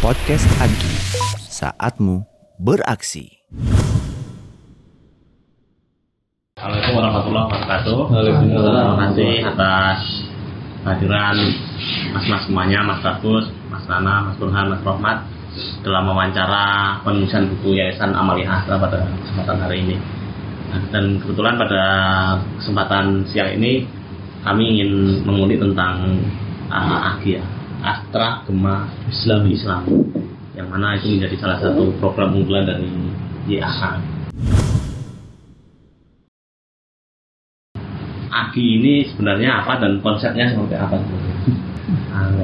Podcast Agi, saatmu beraksi. Assalamualaikum warahmatullahi wabarakatuh. Waalaikumsalam. Terima kasih atas kehadiran mas-mas semuanya, Mas Bagus, Mas Rana, Mas Burhan, Mas Rohmat dalam wawancara penulisan buku Yayasan Amalia Astra pada kesempatan hari ini. Nah, dan kebetulan pada kesempatan siang ini kami ingin mengulik tentang uh, AGIA, Astra Gema Islami. Islam, yang mana itu menjadi salah satu program unggulan dari YAH. AGI ini sebenarnya apa dan konsepnya seperti apa?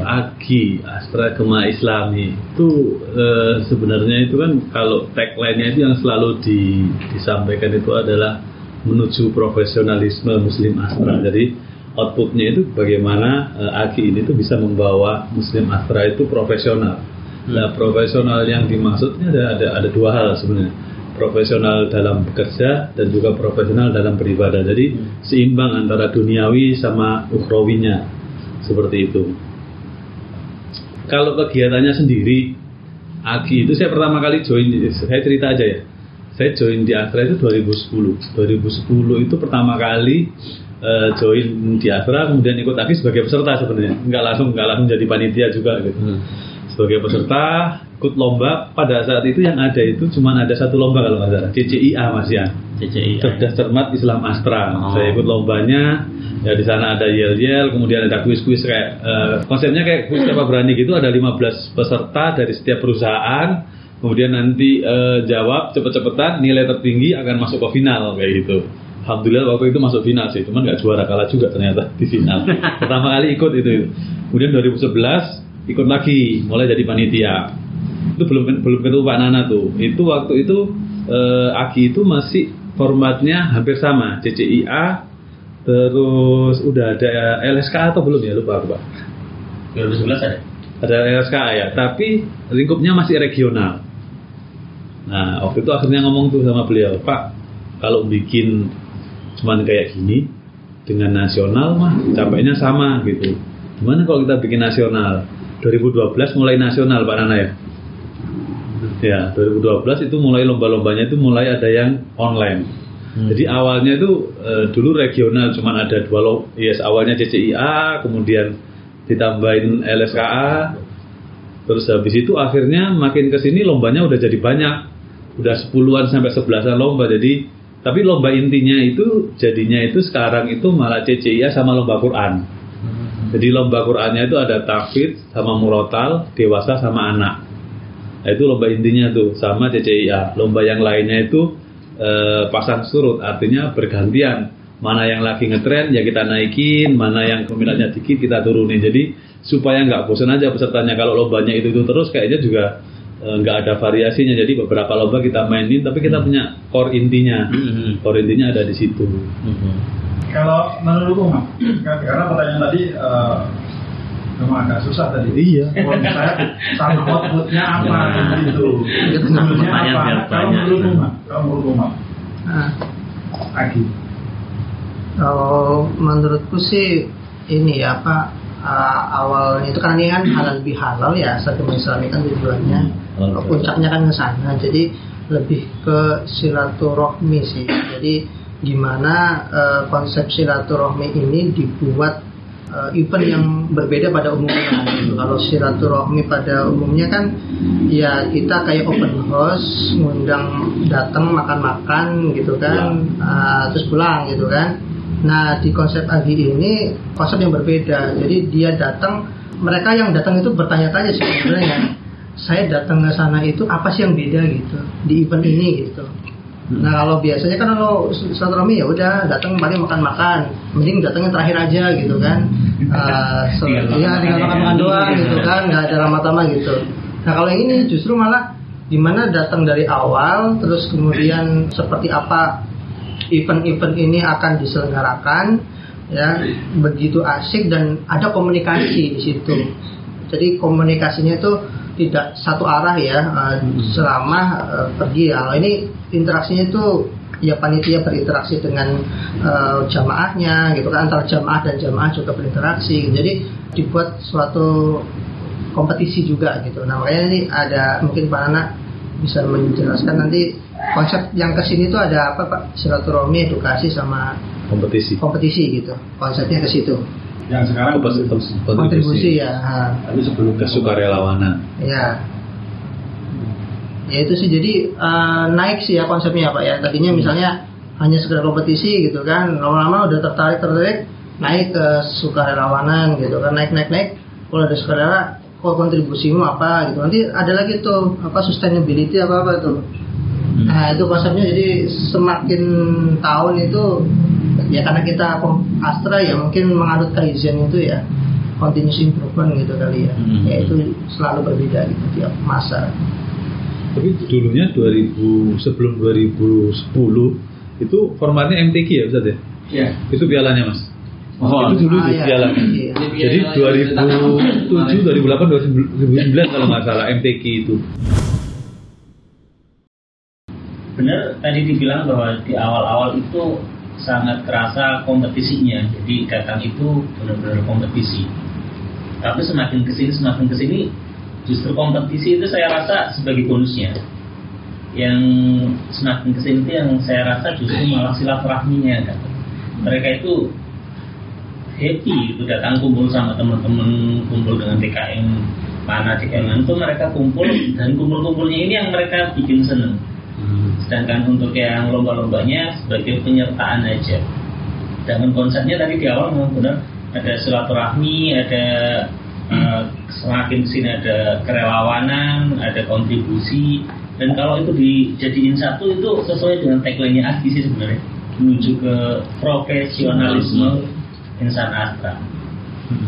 Agi Astra Gema Islami itu eh, sebenarnya itu kan kalau tagline-nya itu yang selalu di, disampaikan itu adalah menuju profesionalisme Muslim Astra. Jadi outputnya itu bagaimana eh, Agi ini tuh bisa membawa Muslim Astra itu profesional. Nah profesional yang dimaksudnya ada ada ada dua hal sebenarnya profesional dalam bekerja dan juga profesional dalam beribadah. Jadi seimbang antara duniawi sama ukhrawinya seperti itu. Kalau kegiatannya sendiri, Agi itu saya pertama kali join, saya cerita aja ya. Saya join di Astra itu 2010. 2010 itu pertama kali eh, join di Astra, kemudian ikut Agi sebagai peserta sebenarnya. Nggak langsung nggak langsung jadi panitia juga gitu. Sebagai peserta ikut lomba pada saat itu yang ada itu cuma ada satu lomba kalau nggak salah CCIA Mas ya CCI. cerdas cermat Islam Astra. Oh. Saya ikut lombanya. Ya di sana ada yel-yel, kemudian ada kuis-kuis kayak eh, konsepnya kayak kuis siapa berani gitu. Ada 15 peserta dari setiap perusahaan. Kemudian nanti eh, jawab cepet-cepetan, nilai tertinggi akan masuk ke final kayak gitu. Alhamdulillah waktu itu masuk final sih, cuman nggak juara kalah juga ternyata di final. Pertama kali ikut itu. Kemudian 2011 ikut lagi, mulai jadi panitia. Itu belum belum ketemu Pak Nana tuh. Itu waktu itu eh, Aki itu masih formatnya hampir sama CCIA terus udah ada LSK atau belum ya lupa aku pak 2011 ada. ada LSK ya tapi lingkupnya masih regional nah waktu itu akhirnya ngomong tuh sama beliau pak kalau bikin cuman kayak gini dengan nasional mah capeknya sama gitu. Gimana kalau kita bikin nasional? 2012 mulai nasional Pak Nana ya? Ya 2012 itu mulai lomba-lombanya itu mulai ada yang online. Jadi awalnya itu eh, dulu regional cuman ada dua lo, yes awalnya CCIA, kemudian ditambahin LSKA, terus habis itu akhirnya makin ke sini lombanya udah jadi banyak, udah sepuluhan sampai sebelasan lomba. Jadi tapi lomba intinya itu jadinya itu sekarang itu malah CCIA sama lomba Quran. Jadi lomba Qurannya itu ada tafid sama murotal, dewasa sama anak. Nah, itu lomba intinya tuh sama CCIA. Lomba yang lainnya itu eh, pasang surut, artinya bergantian. Mana yang lagi ngetren ya kita naikin, mana yang peminatnya dikit kita turunin. Jadi supaya nggak bosan aja pesertanya. Kalau lombanya itu itu terus kayaknya juga nggak ada variasinya. Jadi beberapa lomba kita mainin, tapi kita punya core intinya. Mhm. Core intinya ada di situ. Kalau menurutku Mak, kan- karena pertanyaan tadi eh, memang agak susah tadi. Iya. Kalau saya sama outputnya apa Ya. gitu. Pertanyaan apa? biar Kalau banyak. menurutmu Mak, kalau menurutmu Mak, Nah, Agi. kalau menurutku sih ini ya apa uh, awalnya itu kan ini kan halal lebih halal ya satu Islam kan tujuannya halal puncaknya kan ke sana jadi lebih ke silaturahmi sih. Jadi gimana uh, konsep silaturahmi ini dibuat uh, event yang berbeda pada umumnya. Gitu. kalau silaturahmi pada umumnya kan ya kita kayak open house ngundang datang makan-makan gitu kan. Uh, terus pulang gitu kan. Nah di konsep Agi ini konsep yang berbeda. Jadi dia datang mereka yang datang itu bertanya-tanya sebenarnya saya datang ke sana itu apa sih yang beda gitu di event ini gitu Nah kalau biasanya kan kalau silaturahmi ya udah datang paling makan-makan, mending datangnya terakhir aja gitu kan. Uh, so, Tinggal ya makan-makan tinggal makan-makan doang gitu kan, nggak ada lama-lama gitu. Nah kalau yang ini justru malah di mana datang dari awal, terus kemudian seperti apa event-event ini akan diselenggarakan, ya begitu asik dan ada komunikasi di situ. Jadi komunikasinya itu tidak satu arah ya uh, selama uh, pergi ya. Ini interaksinya itu ya panitia berinteraksi dengan uh, jamaahnya gitu kan antara jamaah dan jamaah juga berinteraksi. Jadi dibuat suatu kompetisi juga gitu. Nah makanya ini ada mungkin Pak Nana bisa menjelaskan nanti konsep yang ke sini tuh ada apa Pak silaturahmi edukasi sama kompetisi kompetisi gitu konsepnya ke situ Yang sekarang Kompetisi. kontribusi. ya? Ha. Tapi sebelum kesukarelawanan ya. Ya itu sih jadi eh, naik sih ya konsepnya Pak ya. Tadinya misalnya hanya sekedar kompetisi gitu kan lama-lama udah tertarik tertarik naik ke sukarelawanan gitu kan naik naik naik. Kalau ada sukarela kok kontribusimu apa gitu. Nanti ada lagi tuh apa sustainability apa apa tuh nah itu konsepnya jadi semakin tahun itu ya karena kita Astra ya mungkin menganut kaizen itu ya continuous improvement gitu kali ya Hmm. ya itu selalu berbeda gitu tiap masa tapi dulunya 2000 sebelum 2010 itu formatnya MTQ ya Ustaz ya Iya. itu pialanya mas Oh, itu dulu Ah, itu iya. pialanya Iya. jadi 2007 2008 2009 kalau nggak salah MTQ itu benar tadi dibilang bahwa di awal-awal itu sangat kerasa kompetisinya. Jadi datang itu benar-benar kompetisi. Tapi semakin ke sini semakin ke sini justru kompetisi itu saya rasa sebagai bonusnya. Yang semakin ke sini itu yang saya rasa justru malah silaturahminya kan. Mereka itu happy itu datang kumpul sama teman-teman kumpul dengan TKM mana TKM itu mereka kumpul dan kumpul-kumpulnya ini yang mereka bikin seneng sedangkan untuk yang lomba-lombanya sebagai penyertaan aja. Dengan konsepnya tadi di awal memang benar ada silaturahmi ada eh, semakin sini ada kerelawanan ada kontribusi. Dan kalau itu dijadiin satu itu sesuai dengan tagline-nya Agi sih sebenarnya. Menuju ke profesionalisme insan astra.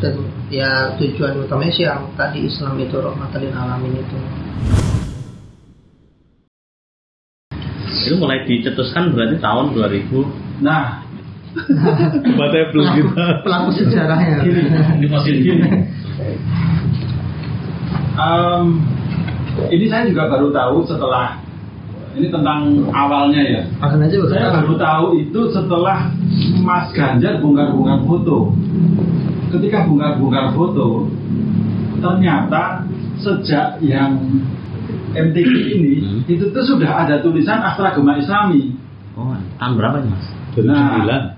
Dan ya tujuan utamanya sih yang tadi Islam itu rahmatan alamin itu itu mulai dicetuskan berarti tahun 2000 Nah, plus kita pelaku sejarahnya di fosil gini. Em, ini saya juga baru tahu setelah ini tentang awalnya ya. akan aja Saya baru tahu itu setelah Mas Ganjar bongkar-bongkar foto. Ketika bongkar-bongkar foto, ternyata sejak yang MTQ ini Hmm. itu tuh sudah ada tulisan Astra Gema Islami. oh tahun berapa nih mas 2009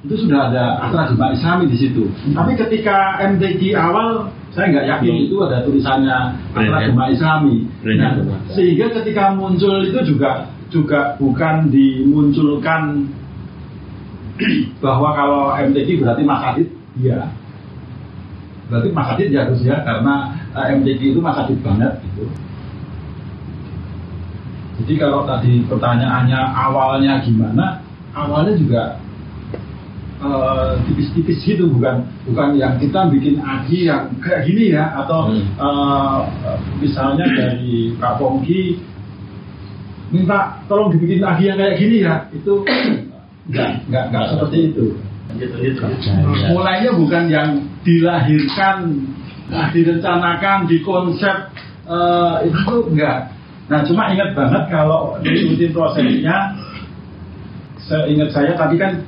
itu sudah ada Astra Gema Islami di situ. Tapi ketika MTQ awal saya nggak yakin Belum. itu ada tulisannya Astra Brand, ya? Islami. Brand Nah, sehingga ketika muncul itu juga juga bukan dimunculkan bahwa kalau MTQ berarti Mas Adit, iya. Berarti Mas Adit ya harus ya karena eh, MTQ itu Mas Adit banget gitu. Jadi kalau tadi pertanyaannya awalnya gimana, awalnya juga eh, tipis-tipis gitu, bukan bukan yang kita bikin agi yang kayak gini ya, atau Hmm. eh, misalnya dari Pak Pongki minta tolong dibikin agi yang kayak gini ya, itu nggak nggak nggak seperti itu. Mulainya bukan yang dilahirkan, nah, direncanakan, dikonsep eh, itu enggak. Nah cuma ingat banget kalau diikutin prosesnya, seingat saya tadi kan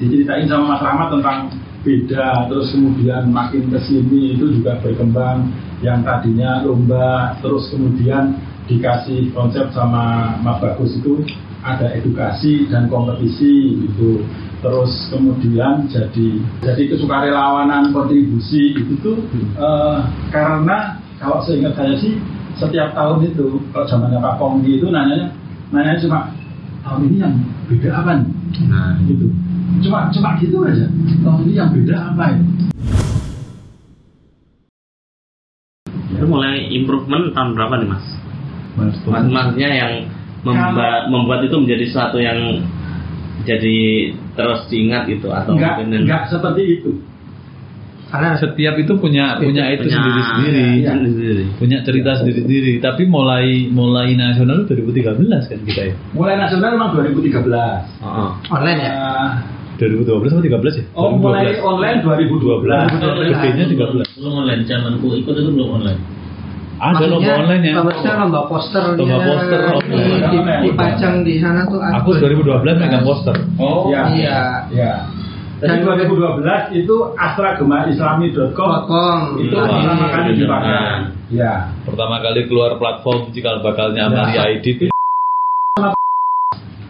diceritain sama Mas Rahmat tentang beda, terus kemudian makin ke sini itu juga berkembang yang tadinya lomba, terus kemudian dikasih konsep sama Mas Bagus itu ada edukasi dan kompetisi gitu. Terus kemudian jadi jadi kesukarelawanan kontribusi itu tuh eh, karena kalau seingat saya sih setiap tahun itu kalau zamannya Pak Ponggi itu nanyanya nanyanya cuma tahun ini yang beda apa nih? Nah. Gitu. Cuma cuma gitu aja. Tahun ini yang beda apa ya? Itu mulai improvement tahun berapa nih mas? Mas, maksudnya yang membuat membuat itu menjadi sesuatu yang jadi terus diingat itu atau enggak mungkin enggak seperti itu karena setiap itu punya punya itu punya- sendiri sendiri iya, sendiri. punya cerita sendiri sendiri tapi mulai mulai nasional itu 2013 kan kita ya? Mulai nasional memang 2013 Oh, online ya? Eh, 2012 atau 13 ya? Oh mulai online 2012 gedenya 13 belum online zamanku ikut itu belum online. Ada lomba online ya? Maksudnya lomba poster Lomba poster online. di, dipajang di sana tuh aku 2012 megang poster. Oh Ya. Iya. Ya. Dan 2012 itu astragmaislami.com Com. itu Nah, pertama kali dipakai. Ya. Pertama kali keluar platform cikal bakalnya Amalia ID itu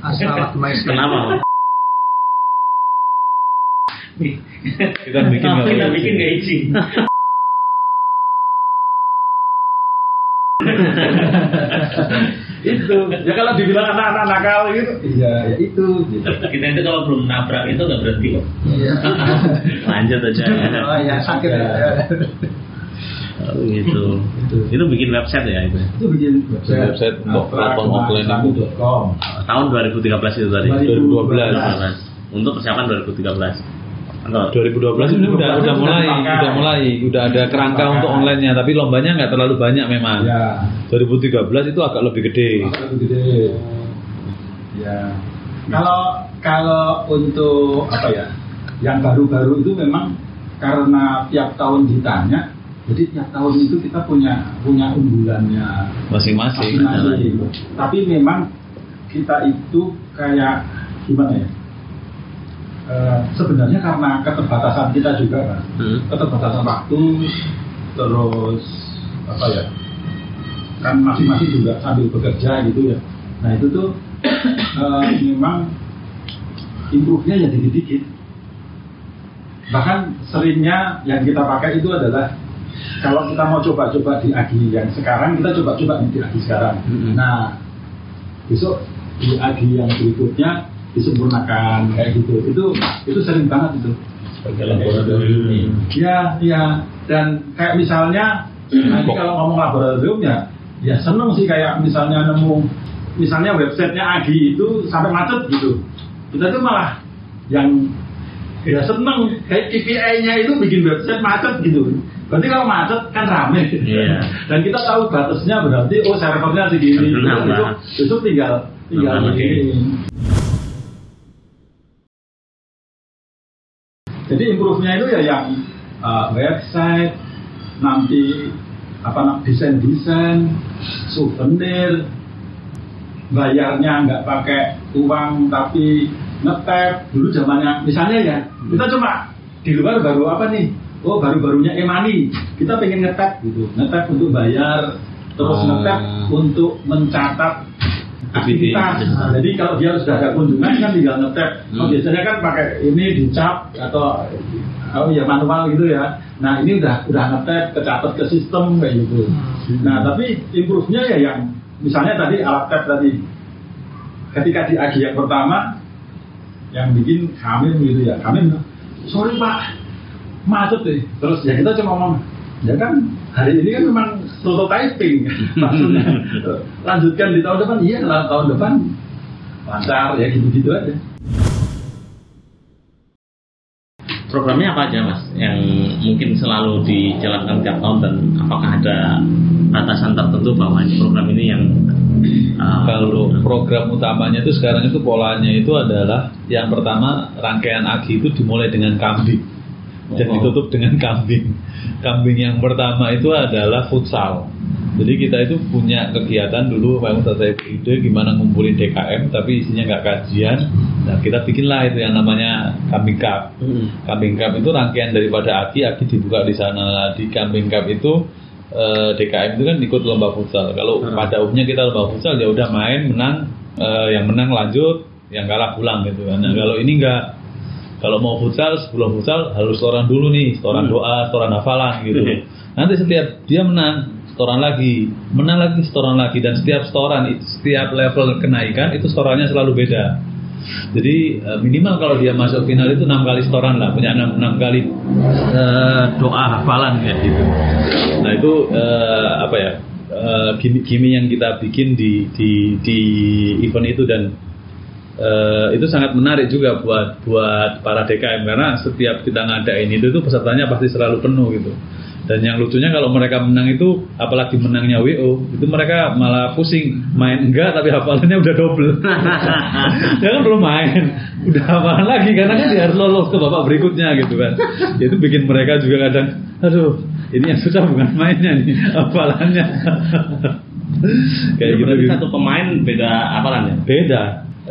Asal mais. Kenapa? kita bikin nggak kita bikin nggak izin itu ya kalau dibilang anak-anak nakal gitu iya ya itu gitu. kita itu kalau belum nabrak itu nggak berhenti kok Iya. Lanjut aja. Oh ya sakit ya. Oh, gitu. Itu bikin website ya itu. itu bikin website, Website platform offline itu. Tahun 2013 itu tadi. 2012 Untuk persiapan 2013. Atau 2012 ini udah udah mulai udah mulai udah ada kerangka untuk online-nya tapi lombanya nggak terlalu banyak memang. Ya 2013 itu agak lebih gede. Agak lebih gede. Ya kalau kalau untuk apa ya yang baru-baru itu memang karena tiap tahun ditanya jadi tiap tahun itu kita punya punya unggulannya masing-masing masing-masing. Tapi memang kita itu kayak gimana ya? Eh, sebenarnya karena keterbatasan kita juga kan, Hmm. keterbatasan waktu, terus apa ya? Kan masing-masing juga sambil bekerja gitu ya. Nah itu tuh eh, memang improve-nya ya dikit-dikit. Bahkan seringnya yang kita pakai itu adalah kalau kita mau coba-coba di Agi yang sekarang kita coba-coba di Agi sekarang. Mm-mm. Nah besok di Agi yang berikutnya disempurnakan kayak gitu. Itu itu sering banget itu. sebagai laboratorium Ya, ya. Dan kayak misalnya nanti kalau ngomong laboratorium ya, ya seneng sih kayak misalnya nemu misalnya websitenya Agi itu sampai macet gitu. Kita tuh malah yang ya seneng kayak KPI-nya itu bikin website macet gitu. Berarti kalau macet kan rame. Iya. Dan kita tahu batasnya berarti oh servernya segini. Benar, itu, itu tinggal tinggal begini. Jadi improve-nya itu ya yang uh, website, nanti apa namanya desain-desain, souvenir, bayarnya nggak pakai uang tapi ngetap. Dulu zamannya misalnya ya kita cuma di luar baru apa nih? Oh baru-barunya emani kita pengen ngetap gitu. Ngetap untuk bayar terus Oh. ngetap untuk mencatat aktivitas Nah, jadi kalau dia sudah ada kunjungan kan tinggal ngetap. Oh, Hmm. biasanya kan pakai ini dicap atau oh ya manual gitu ya. Nah ini udah udah ngetap kecatat ke sistem kayak gitu. Nah tapi improve-nya ya yang misalnya tadi alat tab tadi. Ketika di agi yang pertama yang bikin kami gitu ya. Kami sorry pak macet deh. Terus ya kita cuma ngomong ya kan hari ini kan memang prototyping. Maksudnya lanjutkan di tahun depan. Iya lah tahun depan. Lancar ya gitu-gitu aja. Programnya apa aja mas yang mungkin selalu dijalankan tiap tahun dan apakah ada batasan tertentu bahwa ini program ini yang uh, Kalau program utamanya itu sekarang itu polanya itu adalah yang pertama rangkaian agi itu dimulai dengan kambing dan Oh. ditutup dengan kambing. Kambing yang pertama itu adalah futsal. Jadi kita itu punya kegiatan dulu memang saya ide gimana ngumpulin DKM tapi isinya nggak kajian. Nah kita bikinlah itu yang namanya kambing cup. Hmm. Kambing Cup itu rangkaian daripada Aki, Aki dibuka di sana. Di Kambing Cup itu eh, DKM itu kan ikut lomba futsal. Kalau Hmm. pada umumnya kita lomba futsal ya udah main, menang, eh, yang menang lanjut, yang kalah pulang gitu kan. Nah, kalau ini enggak. Kalau mau futsal, sebelum futsal harus setoran dulu nih, setoran Hmm. doa, setoran hafalan gitu. Nanti setiap dia menang, setoran lagi, menang lagi, setoran lagi dan setiap setoran, setiap level kenaikan itu setorannya selalu beda. Jadi eh, minimal kalau dia masuk final itu enam kali setoran lah, punya enam enam kali eh, doa hafalan kayak gitu. Nah itu eh, apa ya eh, gimmick-gimmick yang kita bikin di di di event itu dan eh, itu sangat menarik juga buat buat para DKM karena setiap kita ngadain itu tuh pesertanya pasti selalu penuh gitu. Dan yang lucunya kalau mereka menang itu, apalagi menangnya WO, itu mereka malah pusing main enggak tapi hafalannya udah double. dia kan belum main, udah hafalan lagi karena kan dia harus lolos ke babak berikutnya gitu kan. Ya, itu bikin mereka juga kadang, aduh, ini yang susah bukan mainnya nih, hafalannya. Kayak gitu, gitu. satu pemain beda apalan ya Beda.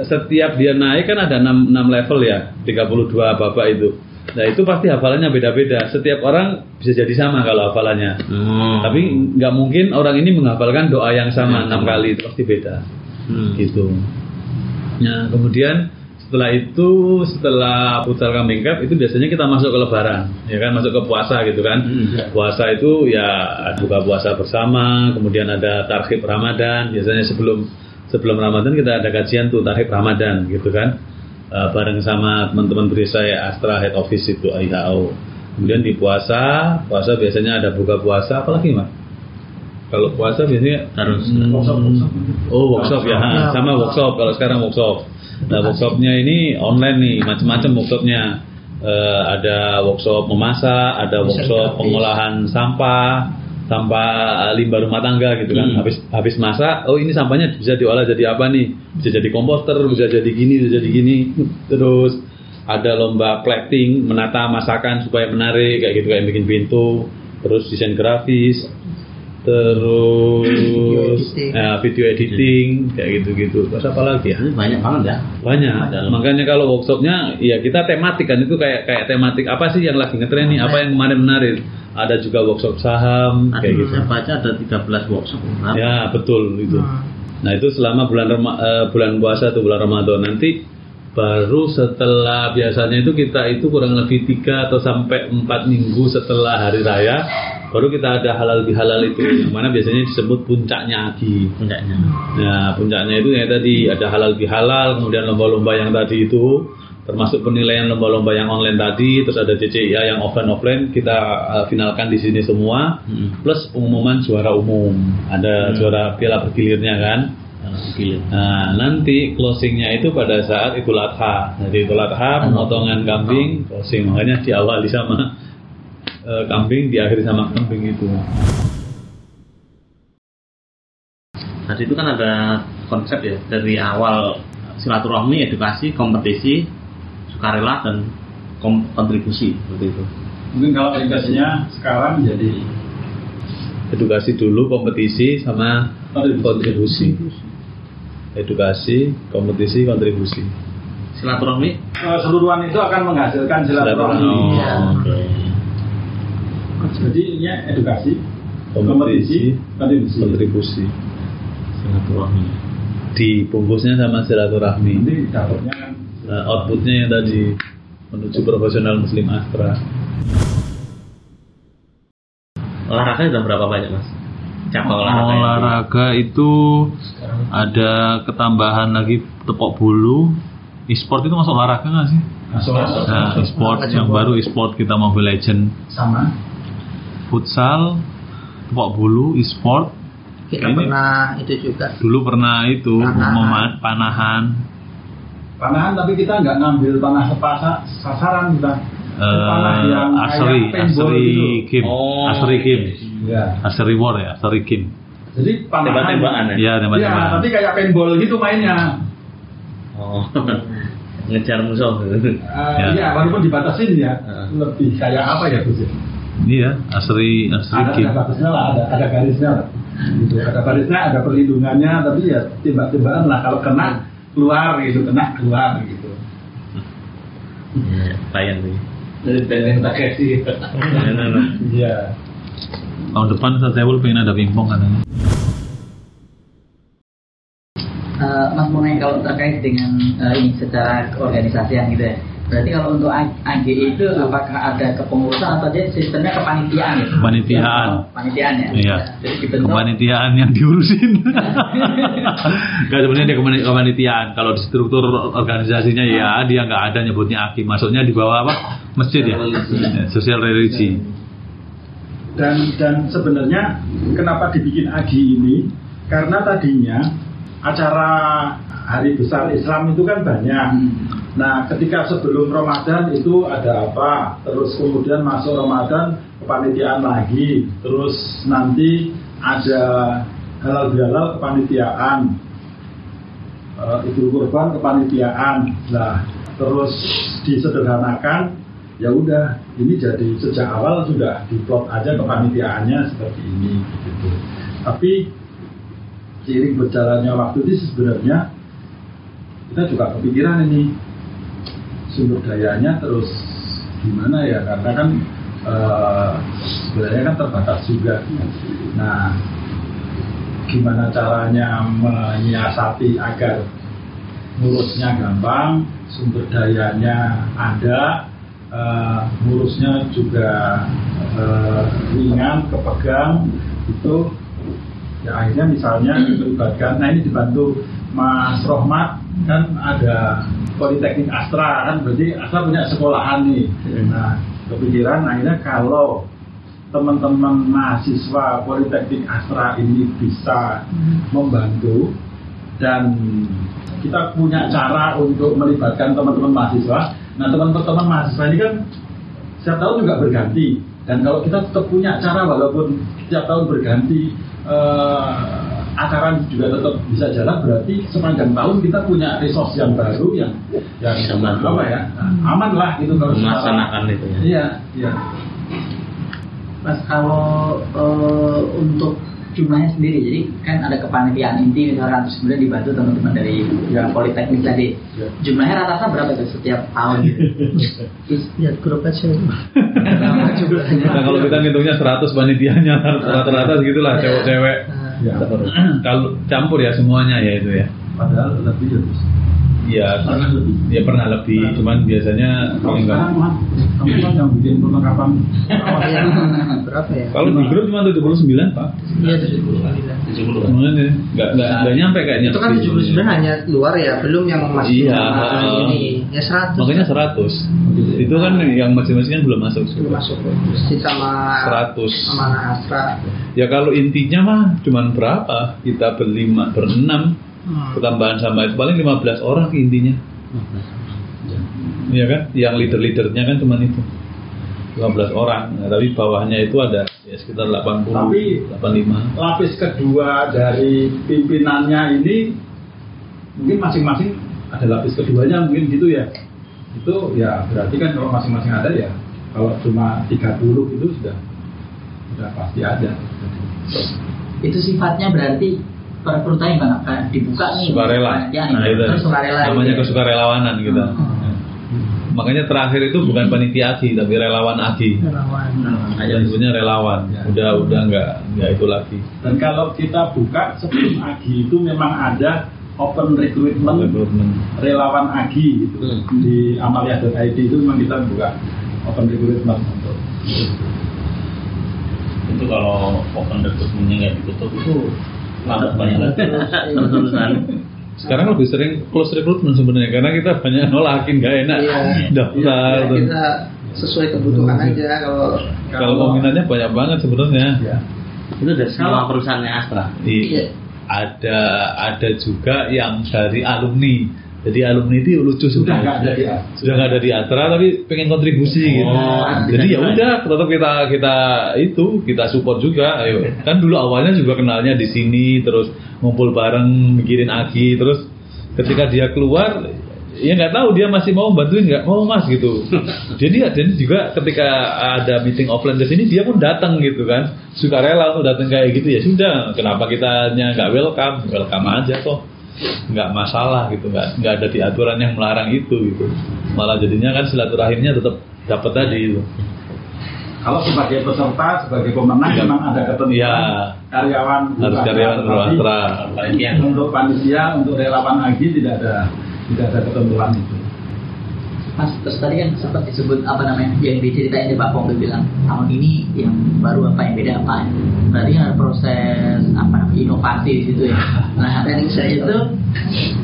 Setiap dia naik kan ada 6, 6 level ya 32 babak itu. Nah itu pasti hafalannya beda-beda. Setiap orang bisa jadi sama kalau hafalannya. Hmm. tapi nggak mungkin orang ini menghafalkan doa yang sama enam kali itu pasti beda. Hmm. gitu. Nah kemudian setelah itu setelah putar kambing cap itu biasanya kita masuk ke lebaran ya kan? Masuk ke puasa gitu kan? Hmm. puasa itu ya buka puasa bersama kemudian ada tarhib ramadan biasanya sebelum sebelum ramadan kita ada kajian tuh tarhib ramadan gitu kan Eh, bareng sama teman-teman berisai Astra head office itu IHO kemudian di puasa puasa biasanya ada buka puasa apalagi mas kalau puasa biasanya Terus. Hmm, Workshop, workshop. Oh workshop ya, Ya. sama workshop. Kalau sekarang workshop. Nah workshopnya ini online nih, macam-macam workshopnya. Eh, ada workshop memasak, ada workshop pengolahan sampah, sampah eh, limbah rumah tangga gitu kan. Hmm. Habis habis masak, oh ini sampahnya bisa diolah jadi apa nih? Bisa jadi komposter, bisa jadi gini, bisa jadi gini. Terus ada lomba plating, menata masakan supaya menarik kayak gitu kayak bikin pintu, terus desain grafis, terus editing. ya, video editing kayak gitu-gitu. Terus apa lagi ya? Ini banyak banget ya. Banyak. Dalam. Makanya kalau workshopnya ya kita tematik kan itu kayak kayak tematik apa sih yang lagi ngetren nih, apa yang kemarin menarik. Ada juga workshop saham Tadi kayak gitu. saya baca ada 13 workshop. Ya betul itu. Hmm. Nah itu selama bulan Rama- eh, bulan puasa atau bulan Ramadan nanti baru setelah biasanya itu kita itu kurang lebih tiga atau sampai empat minggu setelah hari raya baru kita ada halal bihalal itu yang mana biasanya disebut puncaknya agi. Enggaknya. Nah puncaknya itu yang tadi ada halal bihalal kemudian lomba-lomba yang tadi itu termasuk penilaian lomba-lomba yang online tadi terus ada CCIA yang offline offline kita eh, finalkan di sini semua Hmm. plus pengumuman juara umum ada juara piala bergilirnya kan. Nah, nanti closingnya itu pada saat Idul Adha. Jadi Idul Adha pemotongan kambing, closing makanya diawali sama eh, kambing, diakhiri sama kambing itu. Tadi itu kan ada konsep ya dari awal silaturahmi, edukasi, kompetisi, sukarela dan kom- kontribusi seperti itu. Mungkin kalau edukasinya sekarang jadi Edukasi dulu, kompetisi sama kontribusi. Edukasi, kompetisi, kontribusi. Silaturahmi. keseluruhan itu akan menghasilkan silaturahmi. Silaturahmi. Ya. Oke. Jadi ini edukasi, Kompetisi, kontribusi. kontribusi. Silaturahmi. Dibungkusnya sama silaturahmi. Nanti dapatnya kan Nah, outputnya yang tadi menuju profesional Muslim Astra. Olahraga sudah berapa banyak mas? Cabang olahraga. olahraga itu ada ketambahan lagi tepok bulu e-sport itu masuk olahraga nggak sih? masuk Nah, e-sport yang baru e-sport kita Mobile Legend sama. Futsal tepok bulu e-sport Kita Ini- pernah itu juga. dulu pernah itu Panahan. panahan Panahan tapi kita nggak ngambil panah sepasa, sasaran kita. panah eh yang archery kayak paintball archery gitu. game Oh, archery game Ya. archery war ya archery game Jadi panahan. Tembak-tembakan ya? ya Ya, tembak-tembakan tapi kayak paintball gitu mainnya. Oh, ngejar musuh. Eh, Ya. Iya, walaupun dibatasin ya. Heeh. Lebih kayak apa ya Gus? Ya? iya archery archery Ada, ada batasnya lah, ada, ada garisnya lah. Gitu. Ada garisnya, ada perlindungannya, tapi ya tembak-tembakan lah. Kalau kena keluar gitu, kena keluar gitu. Ya, Tayang nih. Dari benteng Takeshi. Iya. tahun depan saya pengen ada pingpong katanya Eh, Mas Munai kalau terkait dengan eh, ini secara keorganisasian gitu ya. Berarti kalau untuk A- AGI itu apakah ada kepengurusan atau dia sistemnya kepanitiaan ya? Kepanitiaan. Panitiaan ya. Iya. Jadi dibentuk. kepanitiaan yang diurusin. Gak sebenarnya dia kepani- kepanitiaan. Kalau di struktur organisasinya ya dia nggak ada nyebutnya aki. Masuknya di bawah apa? Masjid ya. Ya, Sosial religi. dan dan sebenarnya kenapa dibikin Agi ini karena tadinya acara hari besar Islam itu kan banyak. Nah ketika sebelum Ramadan itu ada apa? Terus kemudian masuk Ramadan kepanitiaan lagi. Terus nanti ada halal bihalal kepanitiaan. Eh, Idul Kurban kepanitiaan. Lah terus disederhanakan. Ya udah ini jadi sejak awal sudah diplot aja kepanitiaannya seperti ini gitu. Tapi seiring berjalannya waktu itu sebenarnya kita juga kepikiran ini sumber dayanya terus gimana ya karena kan eh, sebenarnya kan terbatas juga. Nah, gimana caranya menyiasati agar ngurusnya gampang, sumber dayanya ada, eh, ngurusnya juga eh, ringan, kepegang, itu ya akhirnya misalnya melibatkan, nah ini dibantu Mas Rohmat kan ada Politeknik Astra kan berarti Astra punya sekolahan nih. Nah kepikiran akhirnya kalau teman-teman mahasiswa Politeknik Astra ini bisa membantu dan kita punya cara untuk melibatkan teman-teman mahasiswa. Nah teman-teman mahasiswa ini kan setiap tahun juga berganti dan kalau kita tetap punya cara walaupun setiap tahun berganti eh, acara juga tetap bisa jalan berarti sepanjang tahun kita punya resource yang baru yang yang Bisa apa ya nah, aman lah gitu kalau Melaksanakan itu ya. iya iya. Mas kalau eh, untuk jumlahnya sendiri, jadi kan ada kepanitiaan inti misalkan terus kemudian dibantu teman-teman dari Ya. politeknik tadi. Ya. Jumlahnya rata-rata berapa tuh setiap tahun lihat grup aja Nah, kalau kita ngitungnya 100 panitianya rata-rata segitulah cewek-cewek. Nah, ya. Kalau campur ya semuanya ya itu ya. padahal lebih ya terus Iya, Pernah lebih. ya pernah lebih, cuman biasanya kalau paling enggak. kan yang bikin perlengkapan berapa ya Kalau di grup cuma 79 pak, iya 79 Makanya nggak nggak nggak nyampe kayaknya. itu kan 79 hanya luar ya belum yang masuk Iya, heeh. ini ya 100 Makanya 100 Itu kan yang masing-masing kan belum masuk. belum masuk sama 100. sama Astra Ya kalau intinya mah cuman berapa? Kita berlima, berenam, Hmm. ketambahan sama itu paling 15 orang intinya. Iya kan? Yang leader-leadernya kan cuman itu. 15 orang. Nah, tapi bawahnya itu ada ya sekitar 80, Tapi- 85. lapis kedua dari pimpinannya ini mungkin masing-masing ada lapis keduanya mungkin gitu ya itu ya berarti kan kalau masing-masing ada ya kalau cuma 30 itu sudah sudah pasti ada itu sifatnya berarti perekrutannya gimana? Kayak dibuka nih. Sukarela. Ya, Nah, itu terus sukarela. namanya gitu. kesukarelawanan kita. Hmm. Makanya terakhir itu bukan panitia AGI tapi relawan AGI. relawan Yang disebutnya relawan. Ya. Udah udah nggak nggak itu lagi. dan kalau kita buka sebelum AGI itu memang ada open recruitment Rekrutmen. relawan AGI gitu Hmm. di amalia.id itu memang kita buka open recruitment untuk itu kalau open recruitment nggak ditutup itu lambat banyak lagi Terus-terusan. Sekarang lebih sering close recruitment sebenarnya karena kita banyak nolakin nggak enak Iya. daftar. Ya, kita sesuai kebutuhan aja kalau Kalau peminatnya banyak banget sebenarnya. ya Itu dari semua perusahaannya Astra. Iya. Ada ada juga yang dari alumni. Jadi alumni itu lucu sudah nggak ada ya sudah nggak ada di Astra tapi pengen kontribusi gitu. Oh, Jadi ya udah tetap kita kita itu kita support juga. Ayo. Kan dulu awalnya juga kenalnya di sini terus ngumpul bareng mikirin Agi terus ketika dia keluar ya nggak tahu dia masih mau bantuin nggak? Mau mas gitu. Jadi dan juga ketika ada meeting offline di sini dia pun datang gitu kan. Suka rela untuk datang kayak gitu ya sudah. Kenapa kita nggak welcome? Welcome aja kok nggak masalah gitu nggak nggak ada di aturan yang melarang itu gitu malah jadinya kan silaturahimnya tetap dapat tadi itu Kalau sebagai peserta, sebagai pemenang memang ada ketentuan Iya. karyawan harus karyawan berwastra. Untuk panitia, untuk relawan lagi tidak ada tidak ada ketentuan itu. Mas, terus tadi kan sempat disebut apa namanya yang diceritain di Pak Pongbe bilang tahun ini yang baru apa yang beda apa. Berarti kan ada proses apa namanya inovasi di situ ya. Nah cycle. itu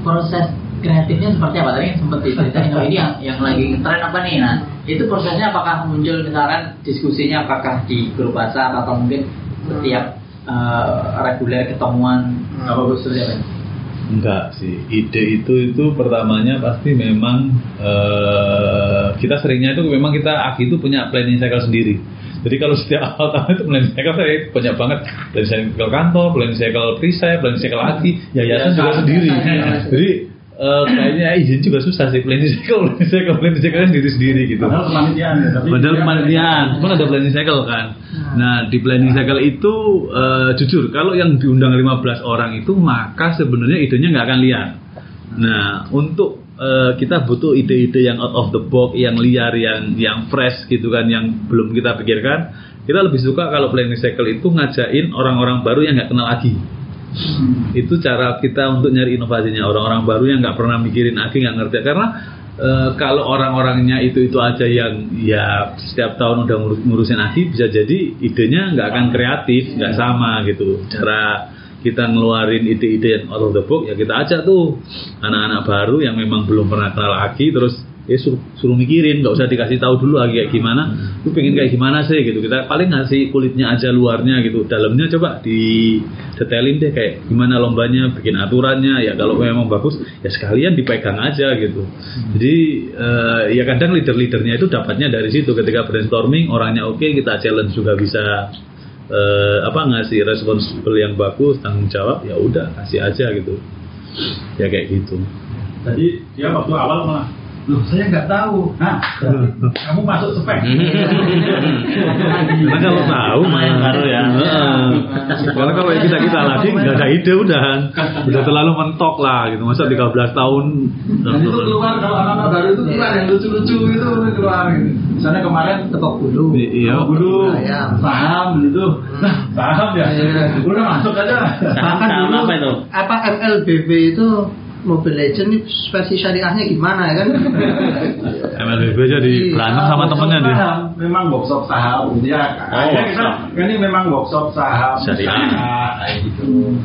proses kreatifnya seperti apa? Tadi kan sempat diceritain oh ini yang yang lagi ngetren apa nih? Nah itu prosesnya apakah muncul misalkan diskusinya apakah di grup WhatsApp atau mungkin setiap eh, reguler ketemuan? Hmm. apa seperti apa enggak sih. Ide itu itu pertamanya pasti memang eh, kita seringnya itu memang kita Aki itu punya planning cycle sendiri. Jadi kalau setiap awal tahun itu planning cycle saya banyak banget planning cycle kantor planning cycle perisai planning cycle Aki yayasan juga sendiri. jadi eh, kayaknya izin juga susah sih planning cycle planning cycle planning cycle sendiri sendiri gitu. Padahal kepanitiaan ya, tapi Padahal kepanitiaan, pun ada planning cycle kan. Nah di planning cycle itu eh, jujur kalau yang diundang 15 orang itu maka sebenarnya idenya nggak akan liar. Nah, untuk eh, kita butuh ide-ide yang out of the box, yang liar, yang yang fresh gitu kan, yang belum kita pikirkan. Kita lebih suka kalau planning cycle itu ngajain orang-orang baru yang nggak kenal lagi. Itu cara kita untuk nyari inovasinya orang-orang baru yang nggak pernah mikirin lagi, nggak ngerti karena eh, kalau orang-orangnya itu itu aja yang ya setiap tahun udah ngurus, ngurusin aki bisa jadi idenya nggak akan kreatif, nggak sama gitu. Cara kita ngeluarin ide-ide yang out of the box ya kita ajak tuh anak-anak baru yang memang belum pernah kenal aki terus ya suruh, suruh mikirin nggak usah dikasih tahu dulu lagi kayak gimana. Lu pengen kayak gimana sih gitu. Kita paling ngasih kulitnya aja luarnya gitu. Dalamnya coba di detailin deh kayak gimana lombanya bikin aturannya. Ya kalau memang bagus ya sekalian dipegang aja gitu. Jadi eh, ya kadang leader-leadernya itu dapatnya dari situ. Ketika brainstorming orangnya oke kita challenge juga bisa eh, apa ngasih responsibel yang bagus tanggung jawab ya udah kasih aja gitu. Ya kayak gitu. Jadi dia waktu awal malah Loh saya nggak tahu Nah kamu masuk spek Karena kalau tahu Sama yang baru ya. Heeh. Karena kalau kita kita lagi nggak ada ide udah, udah terlalu mentok lah gitu. Masa 13 tahun. Dan itu keluar kalau anak-anak baru itu keluar yang lucu-lucu itu keluar gitu. Misalnya kemarin Tepok bulu. Iya. Ayam. saham gitu nah saham ya udah masuk aja Saham saham dulu apa itu? apa MLBB itu Mobile Legend ini versi syariahnya gimana ya kan? MLB aja di berantem sama temennya dia. memang workshop saham ya Oh, akhirnya kita workshop. ini memang workshop saham Syariah. kayak gitu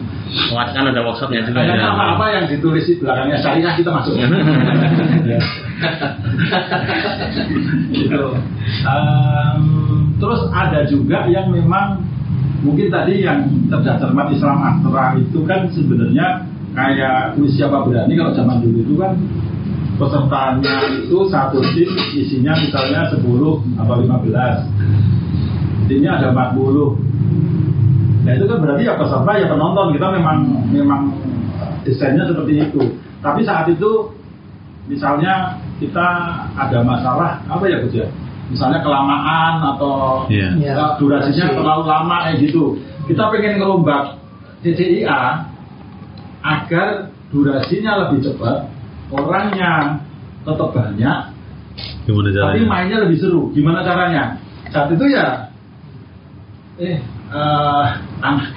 Wah, kan ada workshopnya juga Kayaknya ya. apa-apa yang ditulis di belakangnya syariah kita masuk. gitu. Em, terus ada juga yang memang mungkin tadi yang cerdas cermat Islam Astra itu kan sebenarnya kayak kuis siapa berani kalau zaman dulu itu kan pesertanya itu satu tim isinya misalnya 10 atau 15 timnya ada 40 Nah itu kan berarti ya peserta ya penonton kita memang memang desainnya seperti itu. Tapi saat itu misalnya kita ada masalah apa ya Gus ya? Misalnya kelamaan atau Iya. Ya, eh, durasinya durasi. terlalu lama kayak gitu. Kita pengen ngerombak CCIA agar durasinya lebih cepat, orangnya tetap banyak, Gimana tapi caranya? mainnya lebih seru. Gimana caranya? Saat itu ya, eh, anak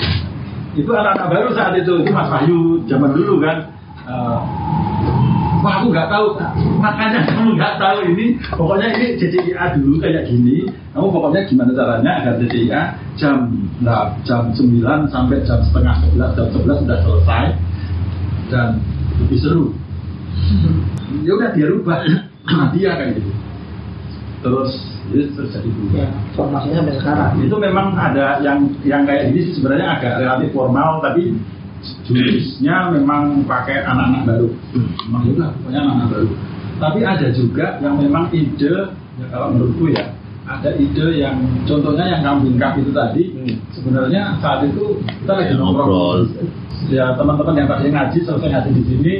itu anak-anak baru saat itu itu Mas Wahyu zaman dulu kan. Eh, Wah aku nggak tahu, makanya kamu nggak tahu ini. Pokoknya ini CCIA dulu kayak gini. Kamu pokoknya gimana caranya agar CCIA jam nah, jam 9 sampai jam setengah 11, jam 11 sudah selesai dan lebih seru. Ya udah dia rubah dia kayak gitu. Terus itu terjadi berubah. ya, formasinya sampai sekarang. Itu memang ada yang yang kayak sih sebenarnya agak relatif formal tapi jurusnya memang pakai anak-anak baru. Memang itu lah, pokoknya anak-anak baru. Tapi ada juga yang memang ide ya kalau menurutku ya ada ide yang contohnya yang kambing cup itu tadi sebenarnya saat itu kita lagi Ngobrol. ya teman-teman yang tadi ngaji selesai ngaji di sini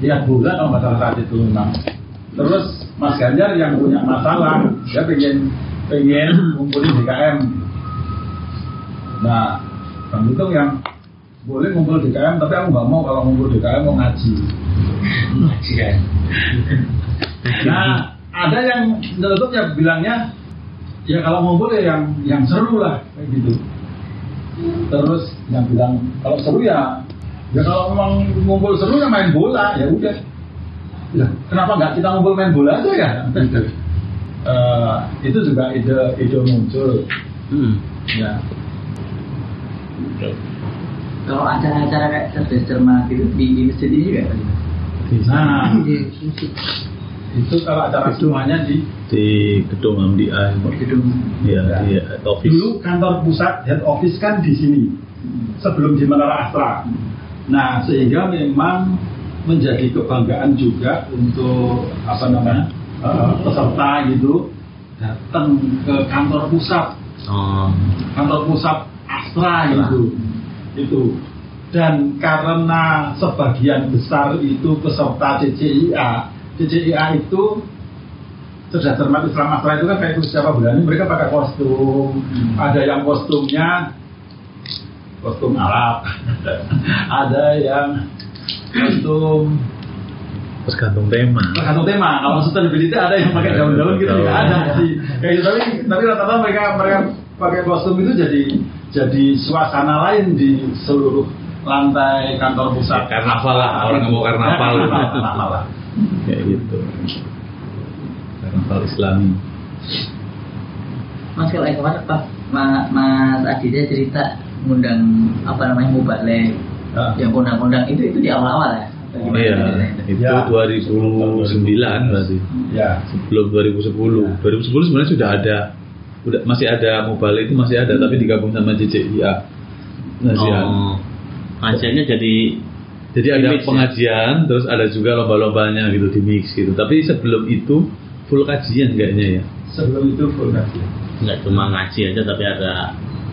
lihat bola kalau nggak salah saat itu memang. Terus Mas Ganjar yang punya masalah dia pengen pengen ngumpulin DKM nah Bang Hitung yang boleh ngumpul DKM tapi aku nggak mau kalau ngumpul DKM mau ngaji. Ngaji kan? Nah ada yang menurut ya bilangnya ya kalau ngumpul ya yang yang seru lah kayak gitu. Terus yang bilang kalau seru ya ya kalau memang ngumpul seru ya main bola ya udah. Ya, kenapa nggak kita ngumpul main bola aja ya? Gitu. Eh, itu juga ide ide muncul. Hmm. ya. Kalau acara-acara kayak cerdas cermat itu di, di masjid ini juga nah Di itu kalau acara semuanya di Di gedung MDI. gedung Ya, di office. dulu kantor pusat head office kan di sini sebelum di Menara Astra. Nah sehingga memang menjadi kebanggaan juga untuk apa namanya eh, peserta gitu datang ke kantor pusat Oh. kantor pusat Astra gitu itu dan karena sebagian besar itu peserta CCIA CCIA itu cerdas cermat Islam Astra itu kan kayak itu siapa berani mereka pakai kostum ada yang kostumnya kostum Arab ada yang kostum tergantung tema tergantung tema. Kalau sustainability ada yang pakai daun-daun gitu juga ada. Jadi kayak gitu. Tapi tapi rata-rata mereka mereka pakai kostum itu jadi jadi suasana lain di seluruh lantai kantor pusat. Ya, karnaval lah, orang yang mau karnaval. Karnaval, karnaval lah. Kayak gitu. Karnaval Islami. Mas kalau kemarin pas Ma- Mas Aditya cerita ngundang apa namanya mubalik Ya. yang undang-undang itu itu di awal-awal ya? Iya itu Ya. 2009 berarti. Ya. sebelum 2010 2010 sebenarnya sudah ada. Udah masih ada mobile itu masih ada tapi digabung sama nah, siang. Oh, pengajiannya jadi Jadi ada ya? pengajian, terus ada juga lomba-lombanya gitu di mix gitu. Tapi sebelum itu full kajian kayaknya ya. Sebelum itu full kajian. nggak cuma ngaji aja tapi ada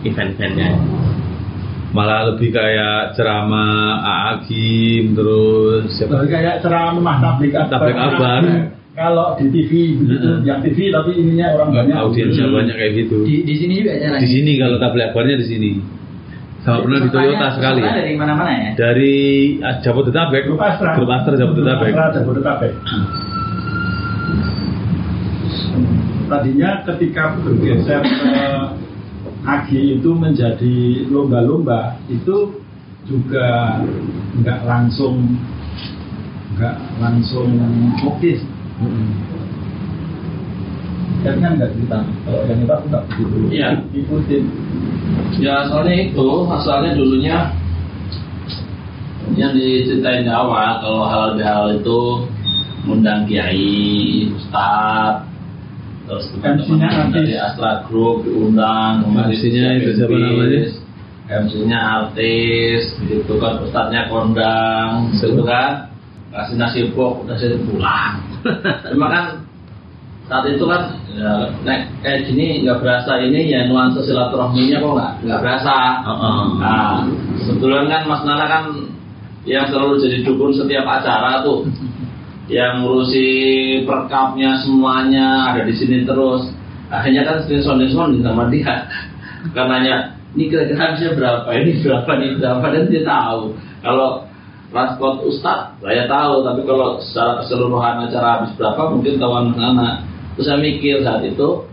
event-eventnya. Malah lebih kayak ceramah Aakim terus siapa? Tapi kayak ceramah tablik akbar. Tablik akbar. Kalau di TV begitu, Heeh. yang TV tapi ininya orang banyak. Audiensnya banyak kayak gitu. Di, di sini juga acaranya. Di sini kalau tablik akbarnya di sini. Sama pernah di Toyota sekali. dari mana-mana ya? Dari ah, Jabodetabek, Grup Astra. Grup Astra Jabodetabek. Astra Jabodetabek. Tadinya ketika bergeser ke Agi itu menjadi lomba-lomba itu juga nggak langsung nggak langsung oke. Kan kan nggak cerita. Kalau yang itu aku nggak begitu. Iya. Ikutin. Ya soalnya itu asalnya dulunya yang diceritain di awal kalau halal bihalal itu ngundang kiai, ustad, terus teman-teman MC-nya artis. dari Astra Group diundang, MC-nya itu siapa namanya? MC-nya artis, gitu kan ustadznya kondang, gitu kan, kasih nasi pok, udah saya pulang. Cuma kan saat itu kan ya, nek kayak gini nggak berasa ini ya nuansa silaturahminya kok nggak nggak berasa. Heeh. Nah, kebetulan kan Mas Nana kan yang selalu jadi dukun setiap acara tuh, yang ngurusi perkapnya semuanya ada di sini terus. Akhirnya kan sering sounding-sounding sama dia. Karenanya ini kira-kira berapa, ini berapa, ini berapa dan dia tahu. Kalau transport Ustadz saya tahu, tapi kalau secara keseluruhan acara habis berapa mungkin Mas Nana. Terus saya mikir saat itu,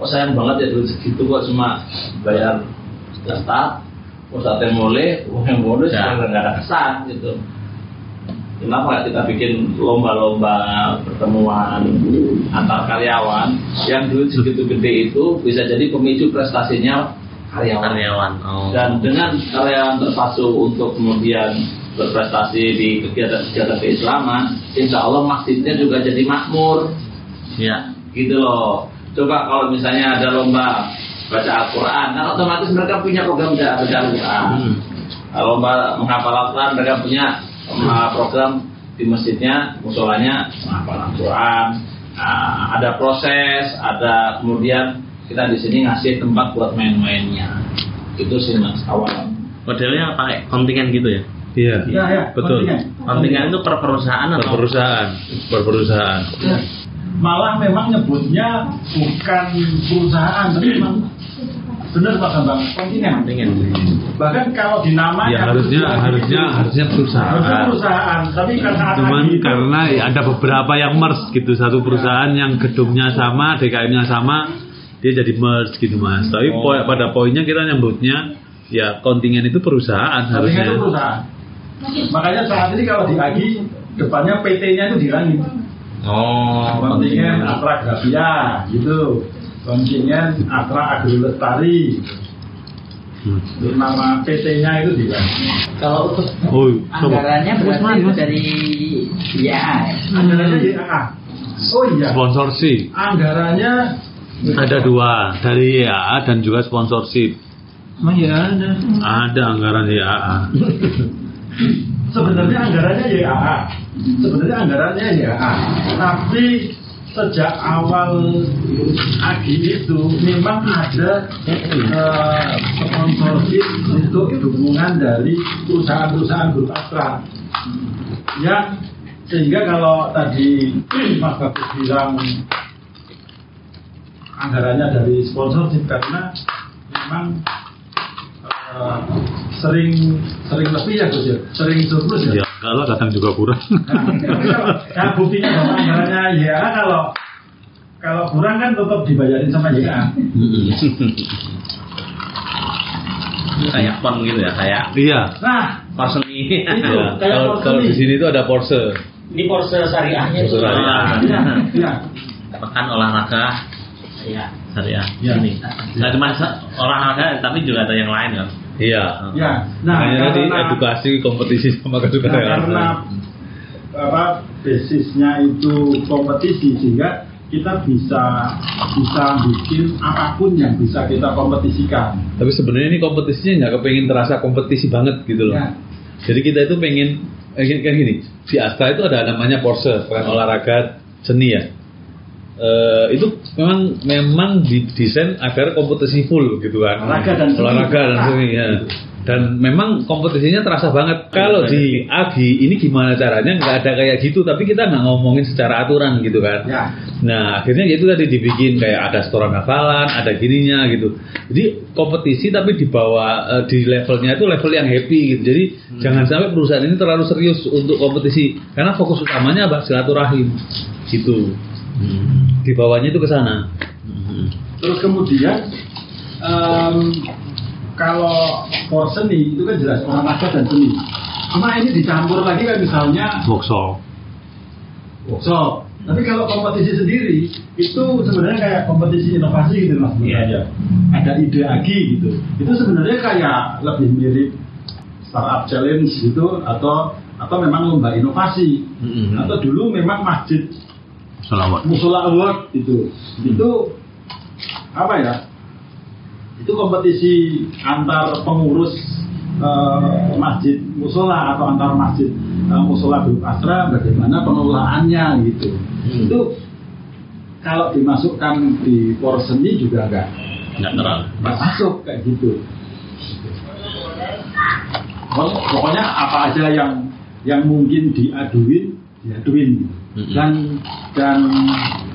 kok sayang banget ya duit segitu kok cuma bayar Ustadz, Ustadz yang boleh, uang yang boleh, Ya. nggak ada kesan gitu. Kenapa nggak kita bikin lomba-lomba pertemuan antar karyawan yang duit segitu gede itu bisa jadi pemicu prestasinya karyawan. Karyawan. Oh. Dan dengan karyawan terpasu untuk kemudian berprestasi di kegiatan-kegiatan keislaman, insya Allah masjidnya juga jadi makmur Ya. gitu loh. Coba kalau misalnya ada lomba baca Al-Quran, kan otomatis mereka punya program baca Al-Quran. Hmm. Kalau lomba menghafal Al-Quran, mereka punya um, program di masjidnya, musolanya menghafal Al-Quran. Nah, ada proses, ada kemudian kita di sini ngasih tempat buat main-mainnya. Itu sih mas awal. Modelnya pakai kontingen gitu ya. Iya. Ya, ya, Betul. kontingen. Kontingen itu per perusahaan Per atau perusahaan, per perusahaan. Malah memang nyebutnya bukan perusahaan tapi memang benar Pak Bambang kontingen kontingen? bahkan kalau di nama Ya harusnya harusnya harusnya harusnya perusahaan. perusahaan tapi karena Cuman itu- karena ya ada beberapa yang merge gitu satu perusahaan yang gedungnya sama, DKM-nya sama, dia jadi merge gitu mas. Tapi Oh. poin- pada poinnya kita nyebutnya ya kontingen itu perusahaan kontingen harusnya. itu perusahaan makanya saat ini kalau di Agi depannya PT-nya itu dihilangin Oh, kontingen Atra Grafia gitu kontingen Atra Agro Lestari Hmm. nama PT-nya itu dihilangin Kalau untuk Oh, coba. anggarannya berarti Mas, dari YA ya? anggarannya YAA oh iya Sponsorship anggarannya ada dua dari YAA dan juga sponsorship. Emang ya ada. Ada anggaran YAA. sebenarnya anggarannya YAA sebenarnya anggarannya YAA tapi sejak awal Agi itu memang ada eh, sponsorship untuk dukungan dari perusahaan-perusahaan grup Astra yang sehingga kalau tadi Mas Bagus bilang anggarannya dari sponsorship karena memang eh, sering sering lebih ya Gus ya sering surplus ya Ya lah kadang juga kurang. Nah, buktinya bahwa anggarannya ya kalau kalau kurang kan tetap dibayarin sama YA. kayak pon gitu ya kayak Iya. Nah, person ini Ya, kalau Porsche kalau di sini itu ada Porsche. Ini Porsche syariahnya itu. Porsche syariah. Iya, iya. pekan olahraga Iya. syariah Ya. ini nggak cuma olahraga tapi juga ada yang lain kan Iya. Ya, nah Makanya tadi karena, edukasi kompetisi sama nah, kesukaan. karena apa basisnya itu kompetisi sehingga kita bisa bisa bikin apa pun yang bisa kita kompetisikan. Tapi sebenarnya ini kompetisinya nggak kepengen terasa kompetisi banget gitu loh. Ya. Jadi kita itu pengen eh, kayak gini. Di Astra itu ada namanya Porsche, pekan olahraga seni ya. Eh, itu memang memang didesain agar kompetisi full gitu kan. Olahraga dan seni. Olahraga dan seni ya. Dan memang kompetisinya terasa banget. Kalau di Agi ini gimana caranya nggak ada kayak gitu, tapi kita nggak ngomongin secara aturan gitu kan. Ya. Nah akhirnya itu tadi dibikin kayak ada setoran hafalan, ada gininya gitu. Jadi kompetisi tapi di bawah eh, di levelnya itu level yang happy gitu. Jadi jangan sampai perusahaan ini terlalu serius untuk kompetisi karena fokus utamanya apa silaturahim gitu. Di bawahnya itu ke sana. Terus kemudian em, kalau for seni itu kan jelas olahraga dan seni. Cuma ini dicampur lagi kan misalnya Workshop. workshop. Tapi kalau kompetisi sendiri itu sebenarnya kayak kompetisi inovasi gitu mas sebenarnya. Ada ide lagi gitu. Itu sebenarnya kayak lebih mirip startup challenge gitu atau atau memang lomba inovasi atau dulu memang masjid Musola award itu. Itu apa ya? Itu kompetisi antar pengurus eh, masjid musola atau antar masjid eh, musola grup asra bagaimana pengelolaannya gitu. Itu kalau dimasukkan di porseni juga enggak. Nggak terlalu. Nggak masuk kayak gitu. Pokok- pokoknya apa aja yang yang mungkin diaduin diaduin. gitu. Dan dan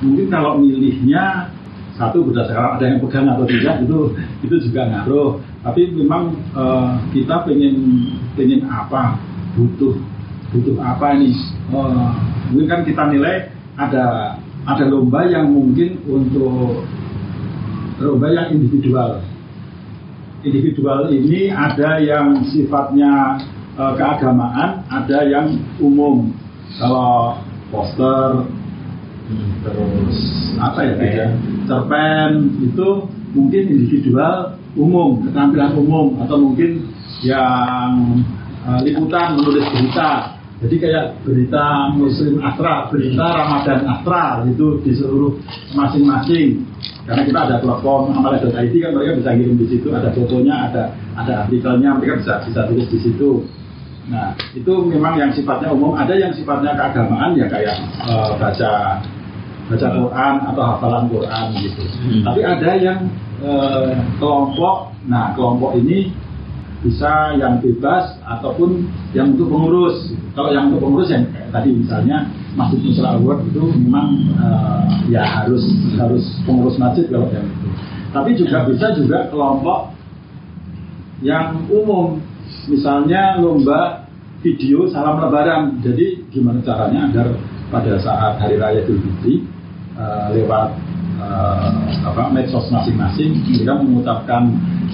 mungkin kalau milihnya satu berdasarkan ada yang pegang atau tidak itu itu juga ngaruh. Tapi memang eh, kita pengen pengen apa butuh butuh apa nih Eh, mungkin kan kita nilai ada ada lomba yang mungkin untuk lomba yang individual. Individual ini ada yang sifatnya eh, keagamaan, ada yang umum. Kalau poster, terus apa ya, ya cerpen itu mungkin individual umum, keterampilan umum, atau mungkin yang eh, liputan menulis berita. Jadi kayak berita Muslim Astra, berita Ramadan Astra itu di seluruh masing-masing. Karena kita ada platform amalan.id kan mereka bisa kirim di situ, ada fotonya, ada ada artikelnya, mereka bisa bisa tulis di situ. Nah itu memang yang sifatnya umum, ada yang sifatnya keagamaan ya kayak eh, baca baca Quran atau hafalan Quran gitu. Tapi ada yang eh, kelompok, nah kelompok ini bisa yang bebas ataupun yang untuk pengurus. Kalau yang untuk pengurus yang kayak tadi misalnya Masjid Musra Award itu memang eh, ya harus harus pengurus masjid kalau yang itu. Tapi juga bisa juga kelompok yang umum, misalnya lomba video salam lebaran. Jadi gimana caranya agar pada saat hari raya Idul Fitri eh, lewat eh, apa medsos masing-masing mereka mengucapkan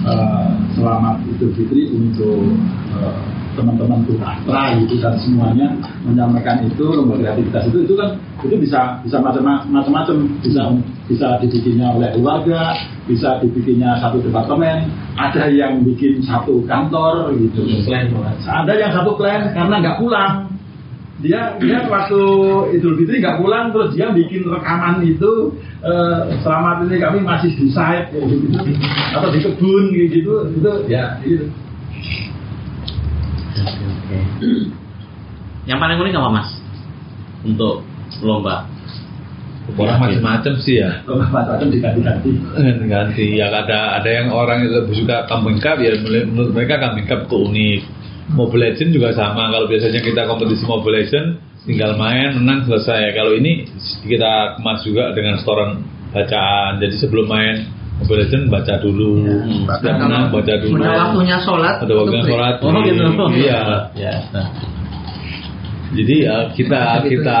eh, selamat Idul Fitri untuk eh, teman-teman Astra gitu dan semuanya menyampaikan itu lomba kreativitas itu itu kan itu bisa bisa macam- macam-macam. Bisa bisa dibikinnya oleh keluarga bisa dibikinnya satu departemen. Ada yang bikin satu kantor gitu. Ada yang satu klien karena nggak pulang. Dia dia waktu Idul Fitri nggak pulang terus dia bikin rekaman itu eh, selamat ini kami masih di site kayak gitu. Atau di kebun gitu. Itu ya gitu. Oke, oke. Yang paling unik apa mas? Untuk lomba. Orang macam-macam sih ya. Kalau macam diganti-ganti. ganti ya ada ada yang orang yang lebih suka kambing cup ya menurut mereka kambing cup itu unik Mobile Legend juga sama kalau biasanya kita kompetisi Mobile Legend tinggal main menang selesai kalau ini kita kemas juga dengan setoran bacaan jadi sebelum main Mobile Legend baca dulu, kalau menang baca dulu. udah waktunya sholat, Ada waktunya sholat. Oh gitu. Iya. Ya. Nah. Jadi ya, kita kita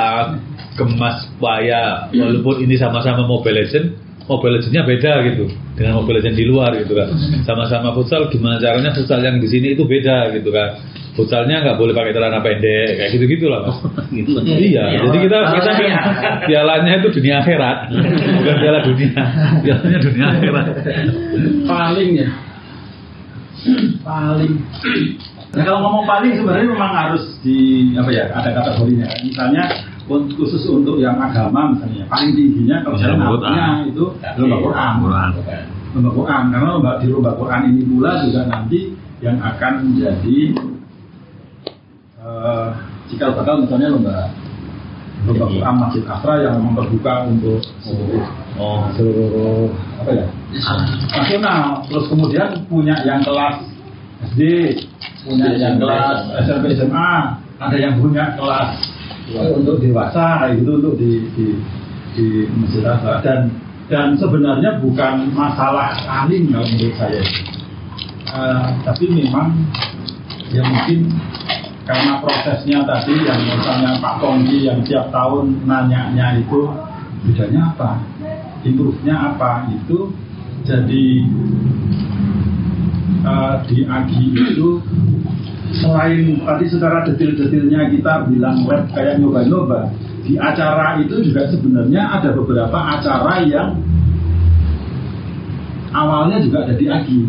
kemas supaya walaupun ini sama-sama Mobile Legend, Mobile Legends-nya beda gitu dengan Mobile Legends di luar gitu kan. Sama-sama futsal, gimana caranya futsal yang di sini itu beda gitu kan. Futsalnya nggak boleh pakai celana pendek kayak gitu-gitu lah mas. Gitu. Iya, jadi kita kita pialanya itu dunia akhirat, bukan piala dunia, pialanya dunia akhirat. paling ya paling Nah kalau ngomong paling sebenarnya memang harus di apa ya ada kategorinya. Misalnya khusus untuk yang agama misalnya paling tingginya kalau Ya, saya lomba itu lomba Quran. Quran. Lomba Quran karena lomba di lomba Quran ini pula juga nanti yang akan menjadi eh jika bakal misalnya lomba lomba Quran Masjid Asra yang memang terbuka untuk seluruh Oh, seluruh apa ya nasional. Terus kemudian punya yang kelas SD punya yang kelas. SMP SMA ada yang punya kelas untuk dewasa gitu untuk di di di Masjid Azhar dan dan sebenarnya bukan masalah alim kalau menurut saya. Eh, tapi memang ya mungkin karena prosesnya tadi yang misalnya Pak Pongki yang tiap tahun nanyanya itu bedanya apa, improve-nya apa? Itu jadi eh, di AGI itu selain tadi secara detil-detilnya kita bilang web kayak nyoba-nyoba di acara itu juga sebenarnya ada beberapa acara yang awalnya juga ada AGI.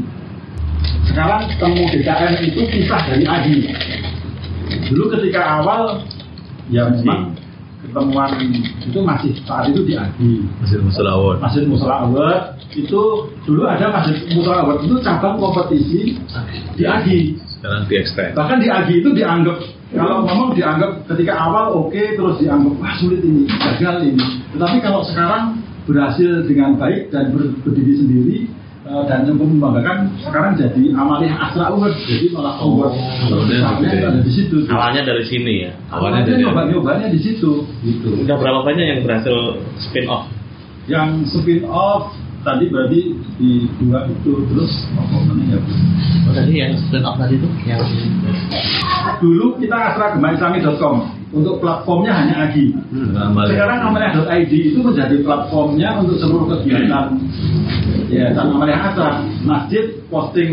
Sekarang temu DKM itu pisah dari AGI dulu ketika awal ya memang ketemuan itu masih saat itu di AGI Masjid Musolawon. Masjid Musala Award itu dulu ada Masjid Musala Award itu cabang kompetisi di AGI Sekarang di extend. bahkan di AGI itu dianggap kalau ngomong dianggap ketika awal oke terus dianggap wah sulit ini gagal ini tetapi kalau sekarang berhasil dengan baik dan ber- berdiri sendiri dan cukup membanggakan sekarang jadi amaliyah Asra Award jadi malah besarnya gede. ada di situ Awalnya dari sini ya. Awalnya awalnya dari nyoba nyobanya di situ gitu Udah berapa banyak yang berhasil spin off? yang spin off tadi berarti di dua itu terus apa namanya ya Oh, tadi yang spin off tadi itu yang dulu kita asragemaisami.com untuk platformnya hanya AGI Amal. sekarang amaliyah.id itu menjadi platformnya untuk seluruh kegiatan. Yayasan amaliyah asra masjid posting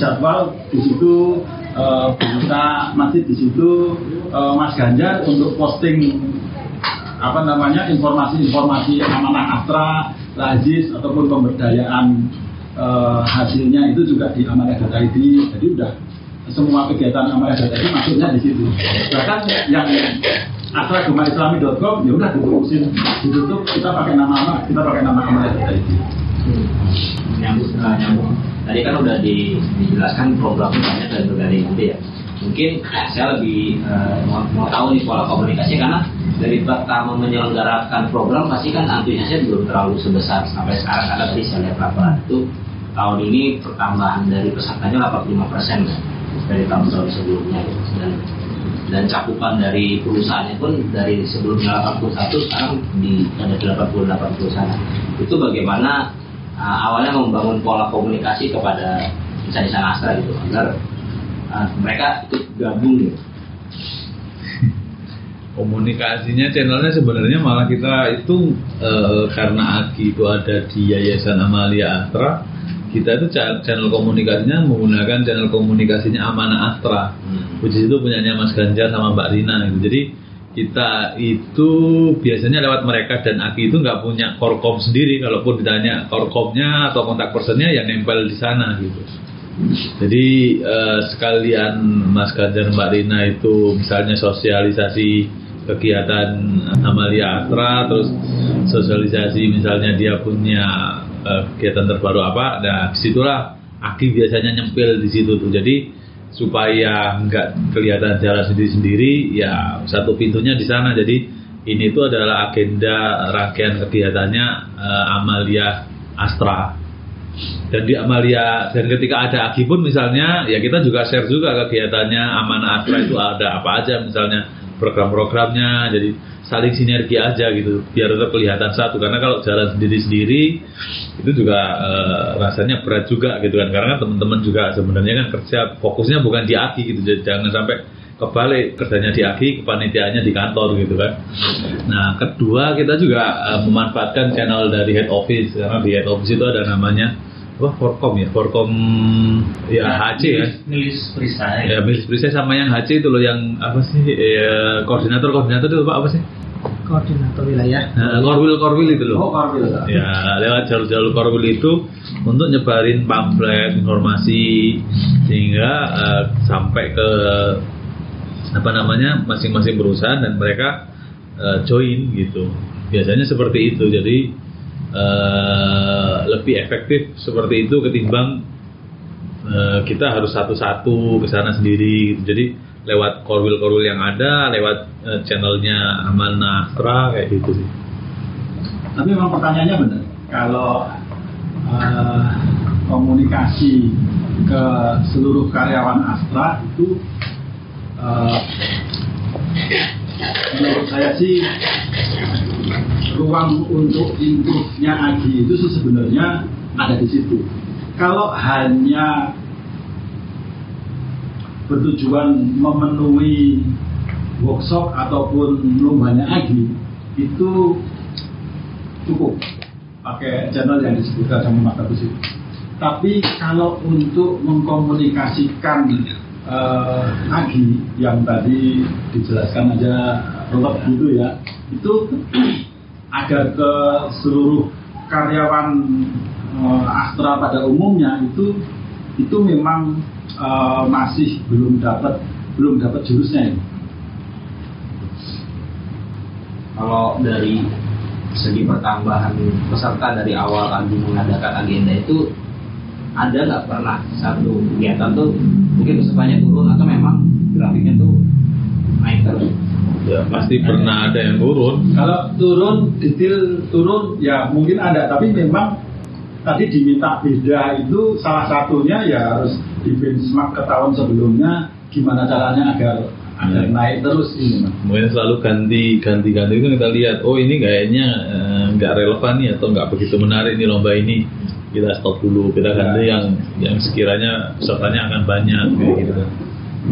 jadwal di situ berita masjid di situ. Eh, Mas Ganjar untuk posting apa namanya informasi-informasi amanah astra lazis ataupun pemberdayaan eh, hasilnya itu juga di amanah.id jadi udah semua kegiatan amanah.id masuknya di situ. Bahkan yang asragumaislami.com ya udah diturusin ditutup kita pakai nama kita pakai nama amanah.id nyambung uh, nyambung. Tadi kan udah di- dijelaskan programnya banyak dan berganti-ganti ya. Mungkin saya lebih mau, mau tahu nih pola komunikasi karena dari pertama menyelenggarakan program pasti kan antusiasnya belum terlalu sebesar sampai sekarang. Karena tadi saya lihat laporan itu tahun ini pertambahan dari pesertanya 85 persen dari tahun-tahun sebelumnya gitu. dan dan cakupan dari perusahaannya pun dari sebelumnya 81 sekarang di ada 88 perusahaan itu bagaimana uh, awalnya membangun pola komunikasi kepada insan-insan Astra gitu agar uh, mereka ikut gabung gitu. komunikasinya channelnya sebenarnya malah kita itu eh, karena Agi itu ada di Yayasan Amalia Astra kita itu cha- channel komunikasinya menggunakan channel komunikasinya Amanah Astra. Which is itu punyanya Mas Ganjar sama Mbak Rina gitu. jadi kita itu biasanya lewat mereka dan Aki itu nggak punya korkom sendiri. Kalaupun ditanya korkomnya atau kontak personnya ya nempel di sana gitu. Jadi eh, sekalian Mas Ganjar Mbak Rina itu misalnya sosialisasi kegiatan Amalia Astra terus sosialisasi misalnya dia punya eh, kegiatan terbaru apa nah di situlah Aki biasanya nyempil di situ tuh. Jadi supaya nggak kelihatan jalan sendiri-sendiri ya satu pintunya di sana. Jadi ini tuh adalah agenda rangkaian kegiatannya eh, Amalia Astra. Dan di Amalia dan ketika ada Agi pun misalnya ya kita juga share juga kegiatannya Amanah Astra itu ada apa aja misalnya program-programnya jadi saling sinergi aja gitu biar tetap kelihatan satu. Karena kalau jalan sendiri-sendiri itu juga eh, rasanya berat juga gitu kan. Karena teman-teman juga sebenarnya kan kerja fokusnya bukan di aki gitu. Jadi jangan sampai kebalik kerjanya di aki kepanitiaannya di kantor gitu kan. Nah kedua kita juga eh, memanfaatkan channel dari head office. Karena di head office itu ada namanya apa Forkom ya? Forkom ya HC ya. Milis perisai. ya milis perisai sama yang HC itu loh yang apa sih ya, koordinator koordinator itu apa, apa sih? Koordinator wilayah. Nah, korwil korwil itu loh. Oh, Korwil. ya lewat jalur-jalur korwil itu untuk nyebarin pamflet informasi sehingga eh, sampai ke apa namanya masing-masing perusahaan dan mereka eh, join gitu. Biasanya seperti itu. Jadi eh, lebih efektif seperti itu ketimbang eh, kita harus satu-satu ke sana sendiri gitu. jadi lewat korwil-korwil yang ada lewat eh, channelnya Amanah Astra kayak gitu sih Tapi memang pertanyaannya benar. Kalau eh, komunikasi ke seluruh karyawan Astra itu eh, menurut saya sih ruang untuk improve-nya Agi itu sebenarnya ada di situ. Kalau hanya bertujuan memenuhi workshop ataupun lombanya Agi itu cukup pakai channel yang disebutkan sama Mas Agus. Tapi kalau untuk mengkomunikasikan eh, Agi yang tadi dijelaskan aja Robert gitu ya, itu agar ke seluruh karyawan eh, Astra pada umumnya itu itu memang eh, masih belum dapat belum dapat jurusnya ini. kalau dari segi pertambahan peserta dari awal kami mengadakan agenda itu ada nggak pernah satu kegiatan tuh mungkin pesertanya turun atau memang grafiknya tuh naik terus ya pasti pernah ada yang turun Kalau turun, detail turun, ya mungkin ada. Tapi memang tadi diminta beda itu salah satunya ya harus di benchmark ke tahun sebelumnya gimana caranya agar agar Ya. naik terus ini. Mungkin selalu ganti ganti ganti itu kita lihat oh ini kayaknya eh, nggak relevan nih atau nggak begitu menarik nih lomba ini kita stop dulu kita ganti yang yang sekiranya pesertanya akan banyak kayak gitu kan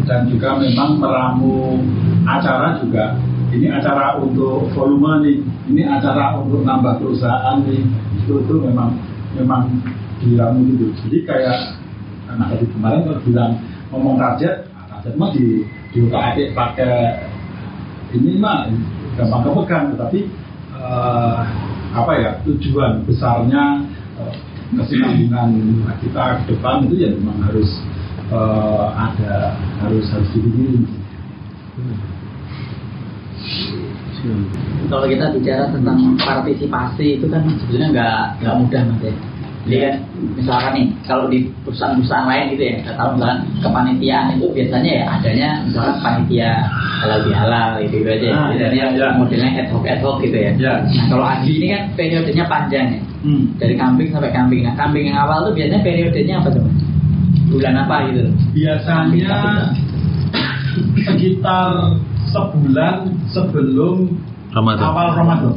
Dan juga memang meramu acara juga. Ini acara untuk volume nih, ini acara untuk nambah perusahaan nih. Itu itu memang memang diramu gitu. Jadi kayak karena tadi kemarin kalau bilang ngomong target, nah, target mah di diutak pakai ini mah gampang kepegang, tetapi eh, apa ya tujuan besarnya eh, kesinambungan kita ke depan itu ya memang harus eh, ada harus harus dipikirin. Kalau kita bicara tentang partisipasi itu kan sebenarnya nggak nggak mudah mas ya. Jadi kan misalkan nih kalau di perusahaan-perusahaan lain gitu ya, kita tahu misalkan kepanitiaan itu biasanya ya adanya misalkan panitia halal bihalal gitu, gitu aja. Ah, Biasanya iya, iya. modelnya ad hoc ad hoc gitu ya. Ya. Nah kalau Adi ini kan periodenya panjang ya, Hmm. dari kambing sampai kambing. Nah kambing yang awal tuh biasanya periodenya apa tuh? Bulan apa gitu? Biasanya sekitar sebulan sebelum Ramadan. awal Ramadan.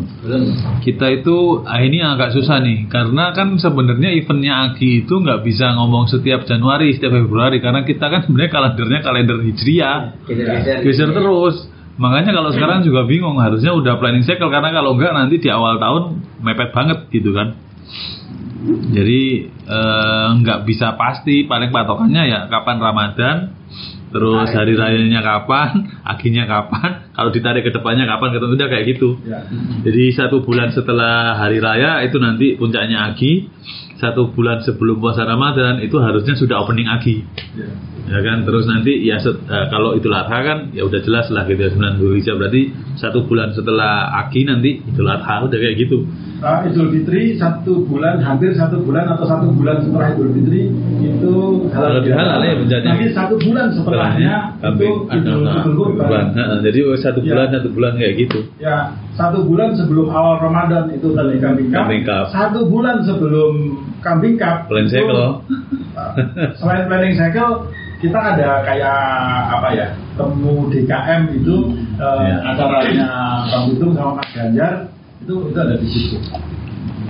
kita itu ah, ini agak susah nih. Karena kan sebenarnya eventnya Agi itu nggak bisa ngomong setiap Januari setiap Februari. Karena kita kan sebenarnya kalendernya kalender hijriah. Geser terus. Makanya kalau sekarang juga bingung. Harusnya udah planning cycle. Karena kalau enggak nanti di awal tahun mepet banget gitu kan jadi eh, nggak bisa pasti paling patokannya ya kapan Ramadan terus hari rayanya kapan aginya kapan kalau ditarik ke depannya kapan ketemu udah kayak gitu. Ya. jadi satu bulan setelah hari raya itu nanti puncaknya agi satu bulan sebelum puasa Ramadan itu harusnya sudah opening agi Ya. ya kan terus nanti ya set- eh, kalau Idul Adha kan ya udah jelas lah gitu ya 9 Dzulhijjah berarti satu bulan setelah Aki nanti Idul Adha udah kayak gitu Uh, Idul Fitri satu bulan hampir satu bulan atau satu bulan setelah Idul Fitri itu Halal bihalal ya puncaknya. Nanti satu bulan setelahnya itu Idul Kurban. jadi satu Ya. bulan satu bulan kayak gitu Ya satu bulan sebelum awal Ramadan itu tadi kambing. Satu bulan sebelum kambing cup. Plan cycle. uh, selain planning cycle kita ada kayak apa ya temu DKM itu eh, Iya. acaranya Bang Bitung sama Mas Ganjar itu itu ada di situ.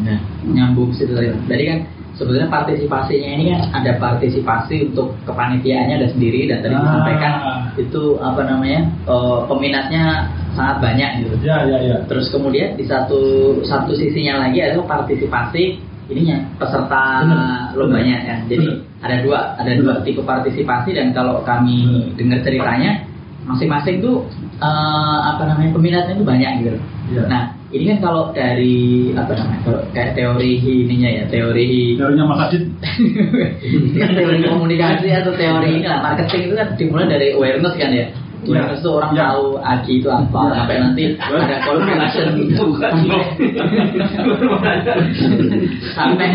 Nah, nyambung situ tadi. Jadi kan sebenarnya partisipasinya ini kan ada partisipasi untuk kepanitiaannya ada sendiri dan tadi Ah. disampaikan itu apa namanya eh, peminatnya sangat banyak gitu. Ya ya ya. Terus kemudian di satu satu sisinya lagi adalah partisipasi ininya peserta Benar. lombanya ya. Jadi Benar. ada dua ada dua tipe partisipasi dan kalau kami dengar ceritanya masing-masing tuh eh, apa namanya peminatnya itu banyak gitu. Iya. Nah ini kan kalau dari apa namanya kalau kayak teori ininya ya teori Teorinya Mas Adit. teori komunikasi atau teori ini lah marketing itu kan dimulai dari awareness kan ya awareness itu orang Ya. tahu AGI itu apa Ya. sampai nanti ada to action sampai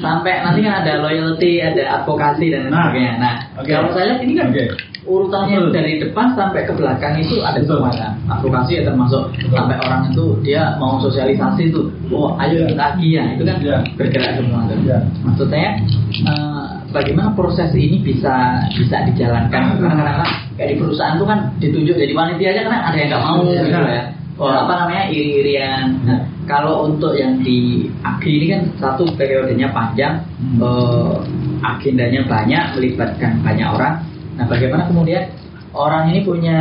sampai nanti kan ada loyalty ada advokasi dan lain Nah. sebagainya nah Oke. kalau saya lihat ini kan Oke. urutannya Betul. dari depan sampai ke belakang itu ada Betul. semua kan advokasi ya termasuk Betul. sampai orang itu dia mau sosialisasi tuh oh ayo Ya. ikut AGI ya itu kan Ya. bergerak semua tuh Ya. maksudnya eh, bagaimana proses ini bisa bisa dijalankan? Karena kadang-kadang kayak di perusahaan tuh kan ditunjuk jadi panitia aja karena ada yang nggak mau Ya. gitu ya. Oh, apa namanya? Iri-irian nah, kalau untuk yang di AGI ini kan satu periodenya panjang Hmm. eh, agendanya banyak melibatkan banyak orang. Nah bagaimana kemudian orang ini punya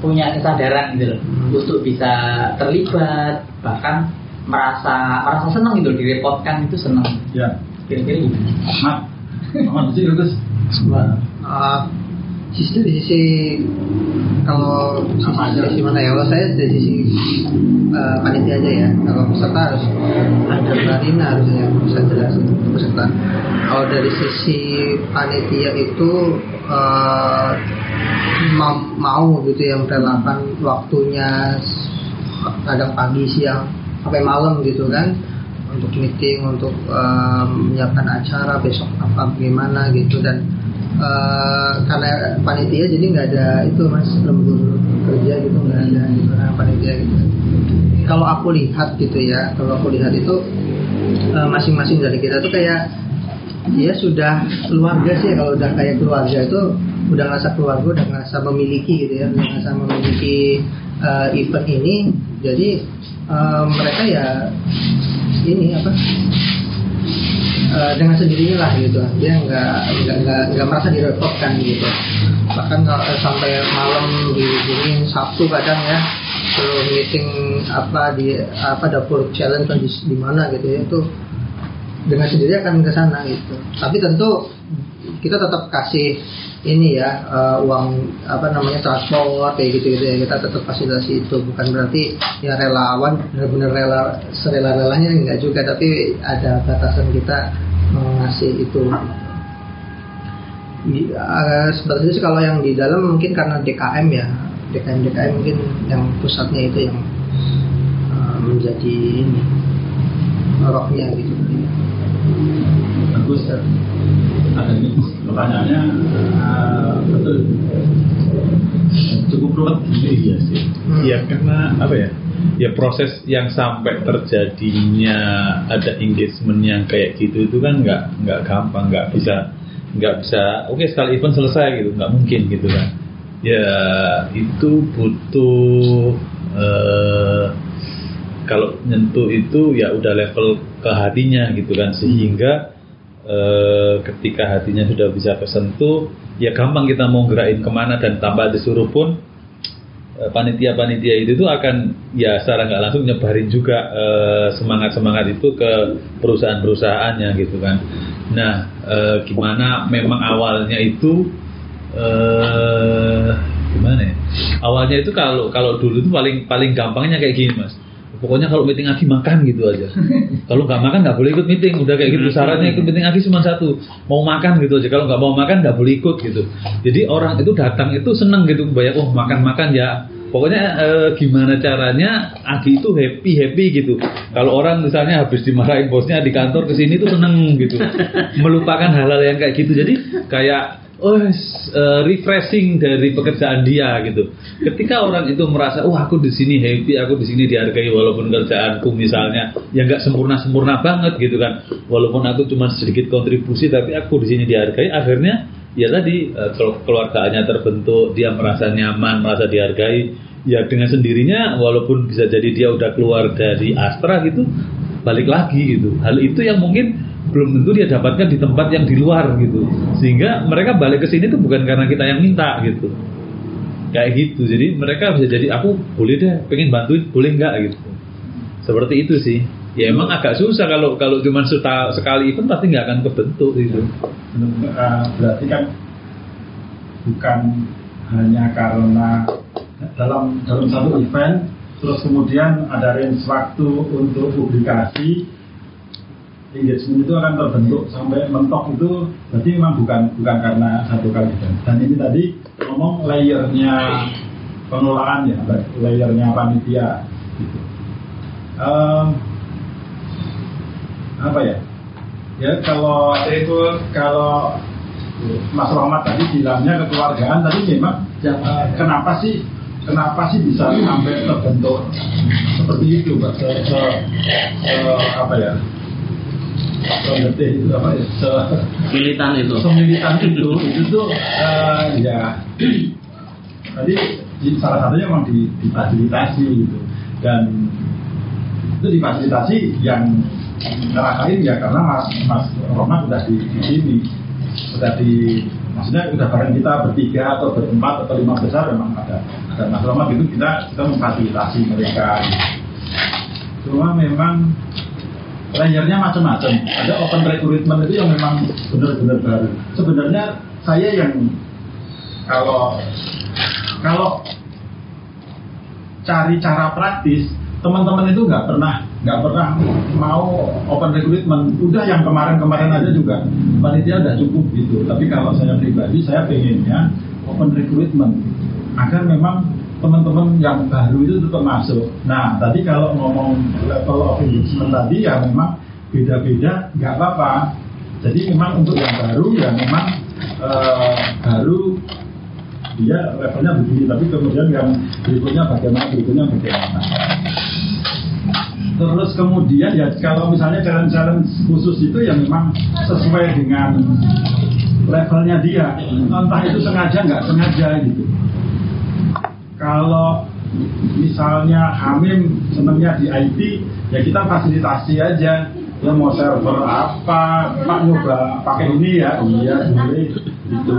punya kesadaran gitu loh untuk bisa terlibat bahkan merasa merasa senang gitu direpotkan itu senang. Ya. kira-kira gimana? Mat. Mat sih Gus. Uh, sisi dari sisi kalau sisi, sisi mana ya? Kalau saya dari sisi uh, panitia aja ya. Kalau peserta harus ada Marina harusnya bisa untuk peserta. Kalau dari sisi panitia itu uh, mau, mau gitu yang merelakan waktunya kadang pagi siang sampai malam gitu kan untuk meeting untuk um, menyiapkan acara besok apa bagaimana gitu. Dan uh, karena panitia jadi nggak ada itu mas lembur kerja gitu nggak ada gitu karena panitia gitu. Kalau aku lihat gitu ya kalau aku lihat itu uh, masing-masing dari kita tuh kayak dia sudah keluarga sih kalau udah kayak keluarga itu udah ngerasa keluarga udah ngerasa memiliki gitu ya udah ngerasa memiliki uh, event ini. Jadi uh, mereka ya ini apa uh, dengan sendirinya lah gitu. Dia nggak nggak merasa direpotkan gitu. Bahkan eh, sampai malam dihubungin Sabtu kadang ya suruh meeting apa di apa dapur challenge di, di mana gitu ya itu dengan sendiri akan ke sana gitu. Tapi tentu kita tetap kasih ini ya eh, uang apa namanya transport kayak gitu gitu ya kita tetap fasilitasi itu. Bukan berarti ya relawan benar-benar rela serela relanya enggak juga tapi ada batasan kita mengasih itu. Di- sebenarnya sih kalau yang di dalam mungkin karena DKM ya DKM DKM mungkin yang pusatnya itu yang eh, menjadi ini rohnya gitu. Bagus. Ada ini pertanyaannya eh, betul. Cukup ruwet. Iya sih. Hmm. Ya karena apa ya? Ya proses yang sampai terjadinya ada engagement yang kayak gitu itu kan nggak nggak gampang, nggak bisa nggak bisa. Oke sekali event selesai gitu, nggak mungkin gitu kan. Ya itu butuh eh, kalau nyentuh itu ya udah level ke hatinya gitu kan sehingga eh, ketika hatinya sudah bisa kesentuh ya gampang kita mau gerakin ke mana dan tanpa disuruh pun eh, panitia-panitia itu tuh akan ya secara nggak langsung nyebarin juga eh, semangat-semangat itu ke perusahaan-perusahaannya gitu kan. Nah, eh, gimana memang awalnya itu eh gimana ya? Awalnya itu kalau kalau dulu itu paling paling gampangnya kayak gini mas. Pokoknya kalau meeting Agi makan gitu aja. kalau nggak makan nggak boleh ikut meeting. Udah kayak gitu syaratnya ikut meeting Agi cuma satu, mau makan gitu aja. Kalau nggak mau makan nggak boleh ikut gitu. Jadi orang itu datang itu seneng gitu, banyak oh makan makan ya. Pokoknya eh, gimana caranya Agi itu happy happy gitu. Kalau orang misalnya habis dimarahin bosnya di kantor ke sini tuh seneng gitu, melupakan hal-hal yang kayak gitu. Jadi kayak oh eh, refreshing dari pekerjaan dia gitu. Ketika orang itu merasa, oh aku di sini happy, aku di sini dihargai walaupun kerjaanku misalnya yang nggak sempurna sempurna banget gitu kan. Walaupun aku cuma sedikit kontribusi, tapi aku di sini dihargai. Akhirnya ya tadi eh, keluarganya terbentuk dia merasa nyaman merasa dihargai ya dengan sendirinya walaupun bisa jadi dia udah keluar dari Astra gitu balik lagi gitu hal itu yang mungkin belum tentu dia dapatkan di tempat yang di luar gitu. Sehingga mereka balik ke sini tuh bukan karena kita yang minta gitu. Kayak gitu. Jadi mereka bisa jadi aku boleh deh pengen bantuin boleh nggak? gitu. Seperti itu sih. Ya emang agak susah kalau kalau cuma sekali event pasti nggak akan kebentuk gitu. Eh, berarti kan bukan hanya karena dalam dalam satu event terus kemudian ada range waktu untuk publikasi engagement itu akan terbentuk sampai mentok itu berarti memang bukan bukan karena satu kali dan ini tadi ngomong layernya pengelolaan ya layernya panitia gitu. Em, apa ya? Ya kalau itu kalau Mas Rahmat tadi bilangnya kekeluargaan tadi memang eh, kenapa sih kenapa sih bisa sampai terbentuk seperti itu Pak se, se- se- apa ya se itu apa ya se, Militan itu. semilitan itu itu tuh eh, ya tadi di- salah satunya memang di, difasilitasi gitu. Dan itu difasilitasi yang ngerasain ya karena Mas Mas Roman udah di, di sini. Udah di maksudnya udah bareng kita bertiga atau berempat atau lima besar memang ada ada Mas Roman gitu kita kita memfasilitasi mereka. Cuma memang layernya macam-macam. Ada open recruitment itu yang memang benar-benar baru. Sebenarnya saya yang kalau kalau cari cara praktis teman-teman itu nggak pernah nggak pernah mau open recruitment. Udah yang kemarin-kemarin aja juga. Panitia udah cukup gitu. Tapi kalau saya pribadi saya pengennya open recruitment agar memang teman-teman yang baru itu tetap masuk. Nah tadi kalau ngomong level of engagement tadi ya memang beda-beda nggak apa-apa. Jadi memang untuk yang baru ya memang eh, baru dia levelnya begini tapi kemudian yang berikutnya bagaimana berikutnya bagaimana. Terus kemudian ya kalau misalnya challenge-challenge khusus itu ya memang sesuai dengan levelnya dia. Entah itu sengaja nggak sengaja gitu kalau misalnya Hamim senangnya di IT ya kita fasilitasi aja. Ya mau server apa pak nyoba pakai ini ya. Iya boleh. Gitu.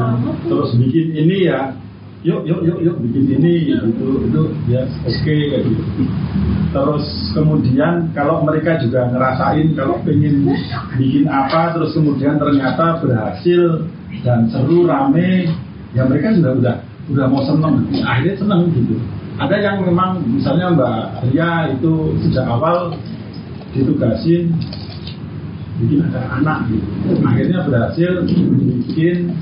Terus bikin ini ya. Yuk yuk yuk yuk bikin ini gitu. Itu ya oke kayak gitu. Terus kemudian kalau mereka juga ngerasain kalau pengen bikin apa terus kemudian ternyata berhasil dan seru rame ya mereka sudah udah udah mau seneng. Akhirnya seneng gitu. Ada yang memang misalnya Mbak Ria itu sejak awal ditugasin bikin ada anak gitu. Akhirnya berhasil bikin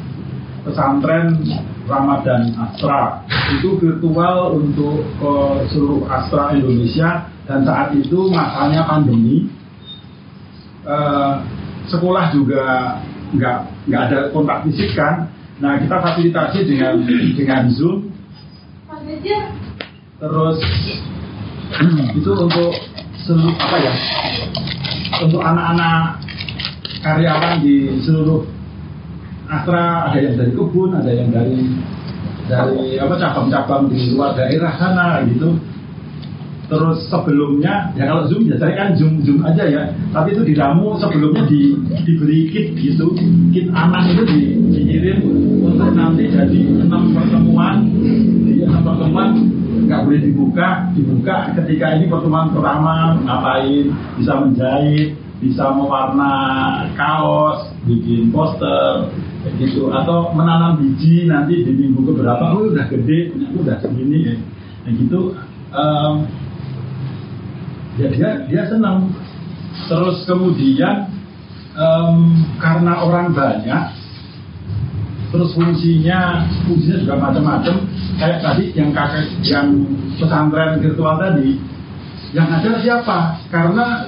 pesantren Ramadan Astra. Itu virtual untuk ke seluruh Astra Indonesia. Dan saat itu masanya pandemi. Eh, sekolah juga nggak nggak ada kontak fisik kan nah kita fasilitasi dengan dengan Zoom. Terus itu untuk seluruh apa ya? Untuk anak-anak karyawan di seluruh Astra ada yang dari kebun ada yang dari dari apa cabang-cabang di luar daerah sana gitu terus sebelumnya ya kalau zoom biasanya kan zoom zoom aja ya. Tapi itu di damu sebelumnya di diberi kit gitu. Kit anak itu di, dikirim untuk nanti jadi enam pertemuan. Di enam pertemuan. Nggak boleh dibuka dibuka. Ketika ini pertemuan pertama ngapain? Bisa menjahit bisa mewarna kaos bikin poster gitu. Atau menanam biji nanti di minggu keberapa. Oh udah gede udah segini ya gitu. Em, ya dia dia senang. Terus kemudian em, karena orang banyak terus fungsinya fungsinya juga macam-macam. Kayak tadi yang kakek yang pesantren virtual tadi yang ada siapa? Karena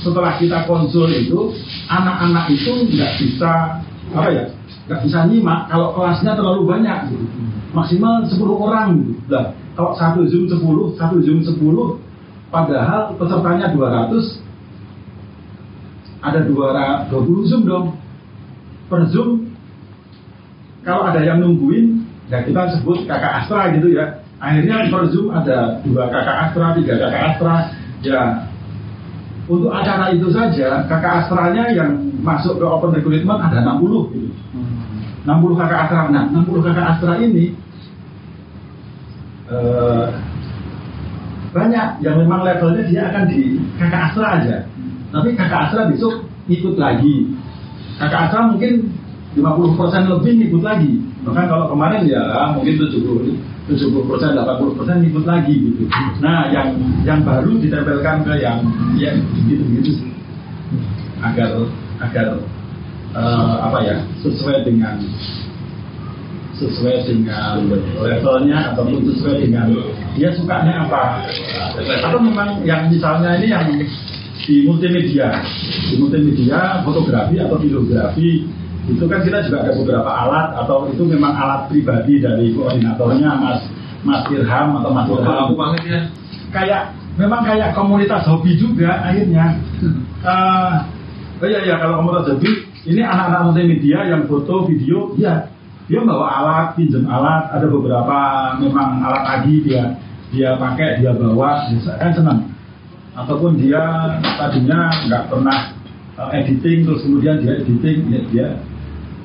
setelah kita konsul itu anak-anak itu nggak bisa apa ya nggak bisa nyimak kalau kelasnya terlalu banyak. Maksimal 10 orang. Lah, kalau satu zoom 10 satu zoom 10 padahal pesertanya 200 ada 220 zoom dong per zoom. Kalau ada yang nungguin ya kita sebut kakak Astra gitu ya. Akhirnya per Zoom ada dua kakak Astra tiga kakak Astra. Ya untuk acara itu saja kakak Astranya yang masuk ke open recruitment ada 60 gitu. 60 kakak Astra. Nah 60 kakak Astra ini eh, banyak yang memang levelnya dia akan di kakak Astra aja tapi kakak Astra besok ikut lagi kakak Astra mungkin 50% lebih ikut lagi bahkan kalau kemarin ya mungkin 70 70 persen, 80 persen ikut lagi gitu. Nah, yang yang baru ditempelkan ke yang yang gitu-gitu sih. agar agar eh, apa ya sesuai dengan sesuai dengan levelnya ataupun sesuai dengan dia sukanya apa. Atau memang yang misalnya ini yang di multimedia di multimedia fotografi atau videografi itu kan kita juga ada beberapa alat atau itu memang alat pribadi dari koordinatornya Mas Mas Irham atau Mas Irham. kayak memang kayak komunitas hobi juga akhirnya. Eh, oh iya iya kalau komunitas hobi ini anak-anak multimedia yang foto video ya dia bawa alat pinjam alat. Ada beberapa memang alat lagi dia dia pakai dia bawa. Dia kan senang. Ataupun dia tadinya nggak pernah eh, editing terus kemudian dia editing ya dia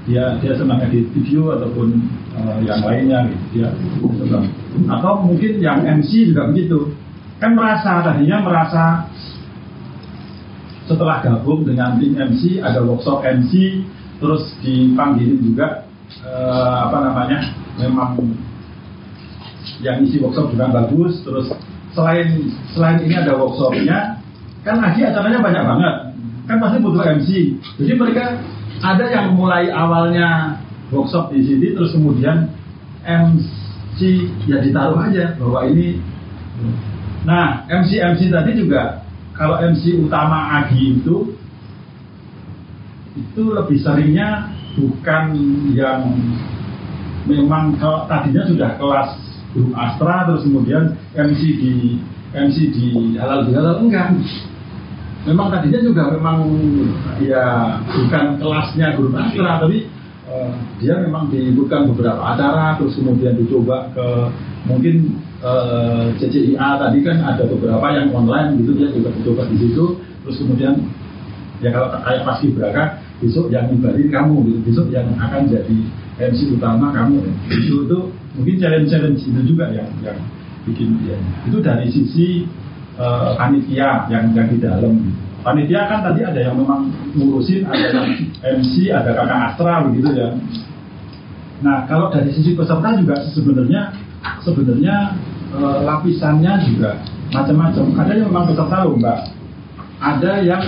dia dia senang edit video ataupun eh, yang lainnya gitu dia senang. Atau mungkin yang MC juga begitu. Kan merasa tadinya merasa setelah gabung dengan tim MC ada workshop MC terus dipanggilin juga eh, apa namanya memang yang isi workshop juga bagus. Terus selain selain ini ada workshopnya kan lagi acaranya banyak banget. Kan pasti butuh MC jadi mereka ada yang mulai awalnya workshop di sini terus kemudian MC ya ditaruh aja bahwa ini. Nah MC MC tadi juga kalau MC utama Agi itu itu lebih seringnya bukan yang memang kalau tadinya sudah kelas grup Astra terus kemudian MC di MC di halal bihalal enggak. Memang tadinya juga memang ya bukan kelasnya grup Astra tapi eh, dia memang diikutkan beberapa acara terus kemudian dicoba ke mungkin eh, CCIA tadi kan ada beberapa yang online gitu dia juga dicoba di situ terus kemudian ya kalau kayak pas Braka besok yang ngibarin kamu besok yang akan jadi MC utama kamu. Itu itu mungkin challenge challenge itu juga yang yang bikin dia. Itu dari sisi eh, panitia yang yang di dalam. Panitia kan tadi ada yang memang ngurusin ada yang MC ada kakak Astra begitu ya. Nah kalau dari sisi peserta juga sebenarnya sebenarnya eh, lapisannya juga macam-macam. Ada yang memang peserta lomba ada yang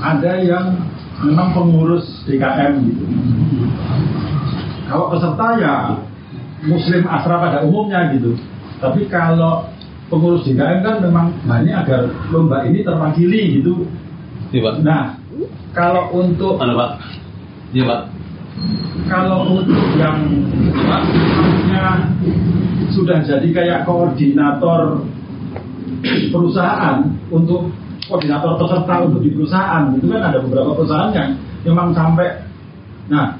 ada yang memang pengurus DKM gitu. Kalau peserta ya Muslim Asra pada umumnya gitu. Tapi kalau pengurus DKM kan memang ini agar lomba ini terwakili gitu. Iya Pak. Nah, kalau untuk Halo Pak. Iya Pak. kalau untuk yang harusnya sudah jadi kayak koordinator perusahaan untuk koordinator peserta untuk di perusahaan. Itu kan ada beberapa perusahaan yang memang sampai nah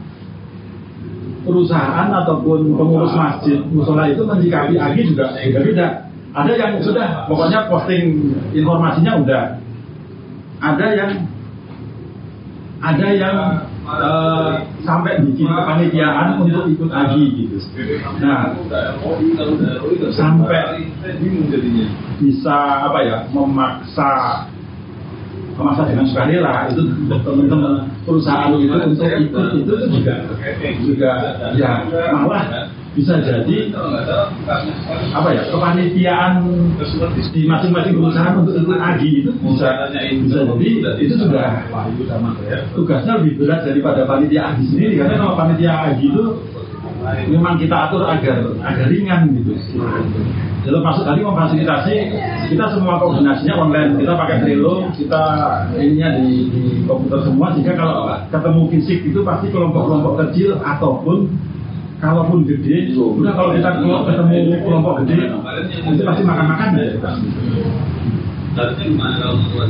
perusahaan ataupun pengurus masjid musola itu menyikapi Agi juga beda-beda. Ada yang sudah pokoknya posting informasinya udah. Ada yang ada yang eh, sampai bikin kepanitiaan untuk ikut Agi gitu. Nah sampai bisa apa ya memaksa memaksa dengan sukarela itu teman-teman perusahaan itu untuk ikut itu juga juga ya malah bisa jadi apa ya kepanitiaan di masing-masing perusahaan untuk ikut agi itu bisa bisa jadi itu sudah tugasnya lebih berat daripada panitia agi sendiri karena kalau panitia agi itu memang kita atur agar agar ringan gitu. Jadi maksud tadi memfasilitasi kita semua koordinasinya online, kita pakai Trello, kita ininya di, di komputer semua sehingga kalau ketemu fisik itu pasti kelompok-kelompok kecil ataupun kalaupun gede, udah kalau kita ketemu kelompok gede itu pasti makan-makan ya.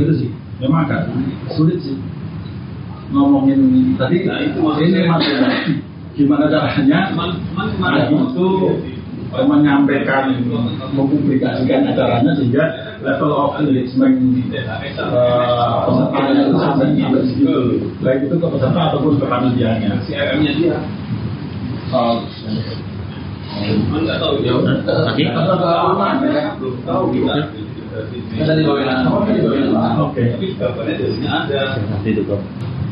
Gitu sih, memang agak sulit sih ngomongin tadi. Ini masalah gimana caranya? Agi itu? eh, menyampaikan mempublikasikan acaranya sehingga level of engagement eh, pesertanya itu sampai sampai segitu baik itu ke peserta ataupun ke panitianya. Oh, Lagi? Oke. Seperti itu kok.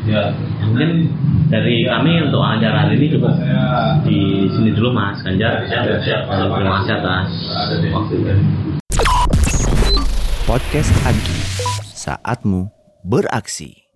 Ya, mungkin dari kami untuk acara ini cukup di sini dulu Mas Ganjar. Terima kasih atas waktunya. Podcast Agi, saatmu beraksi.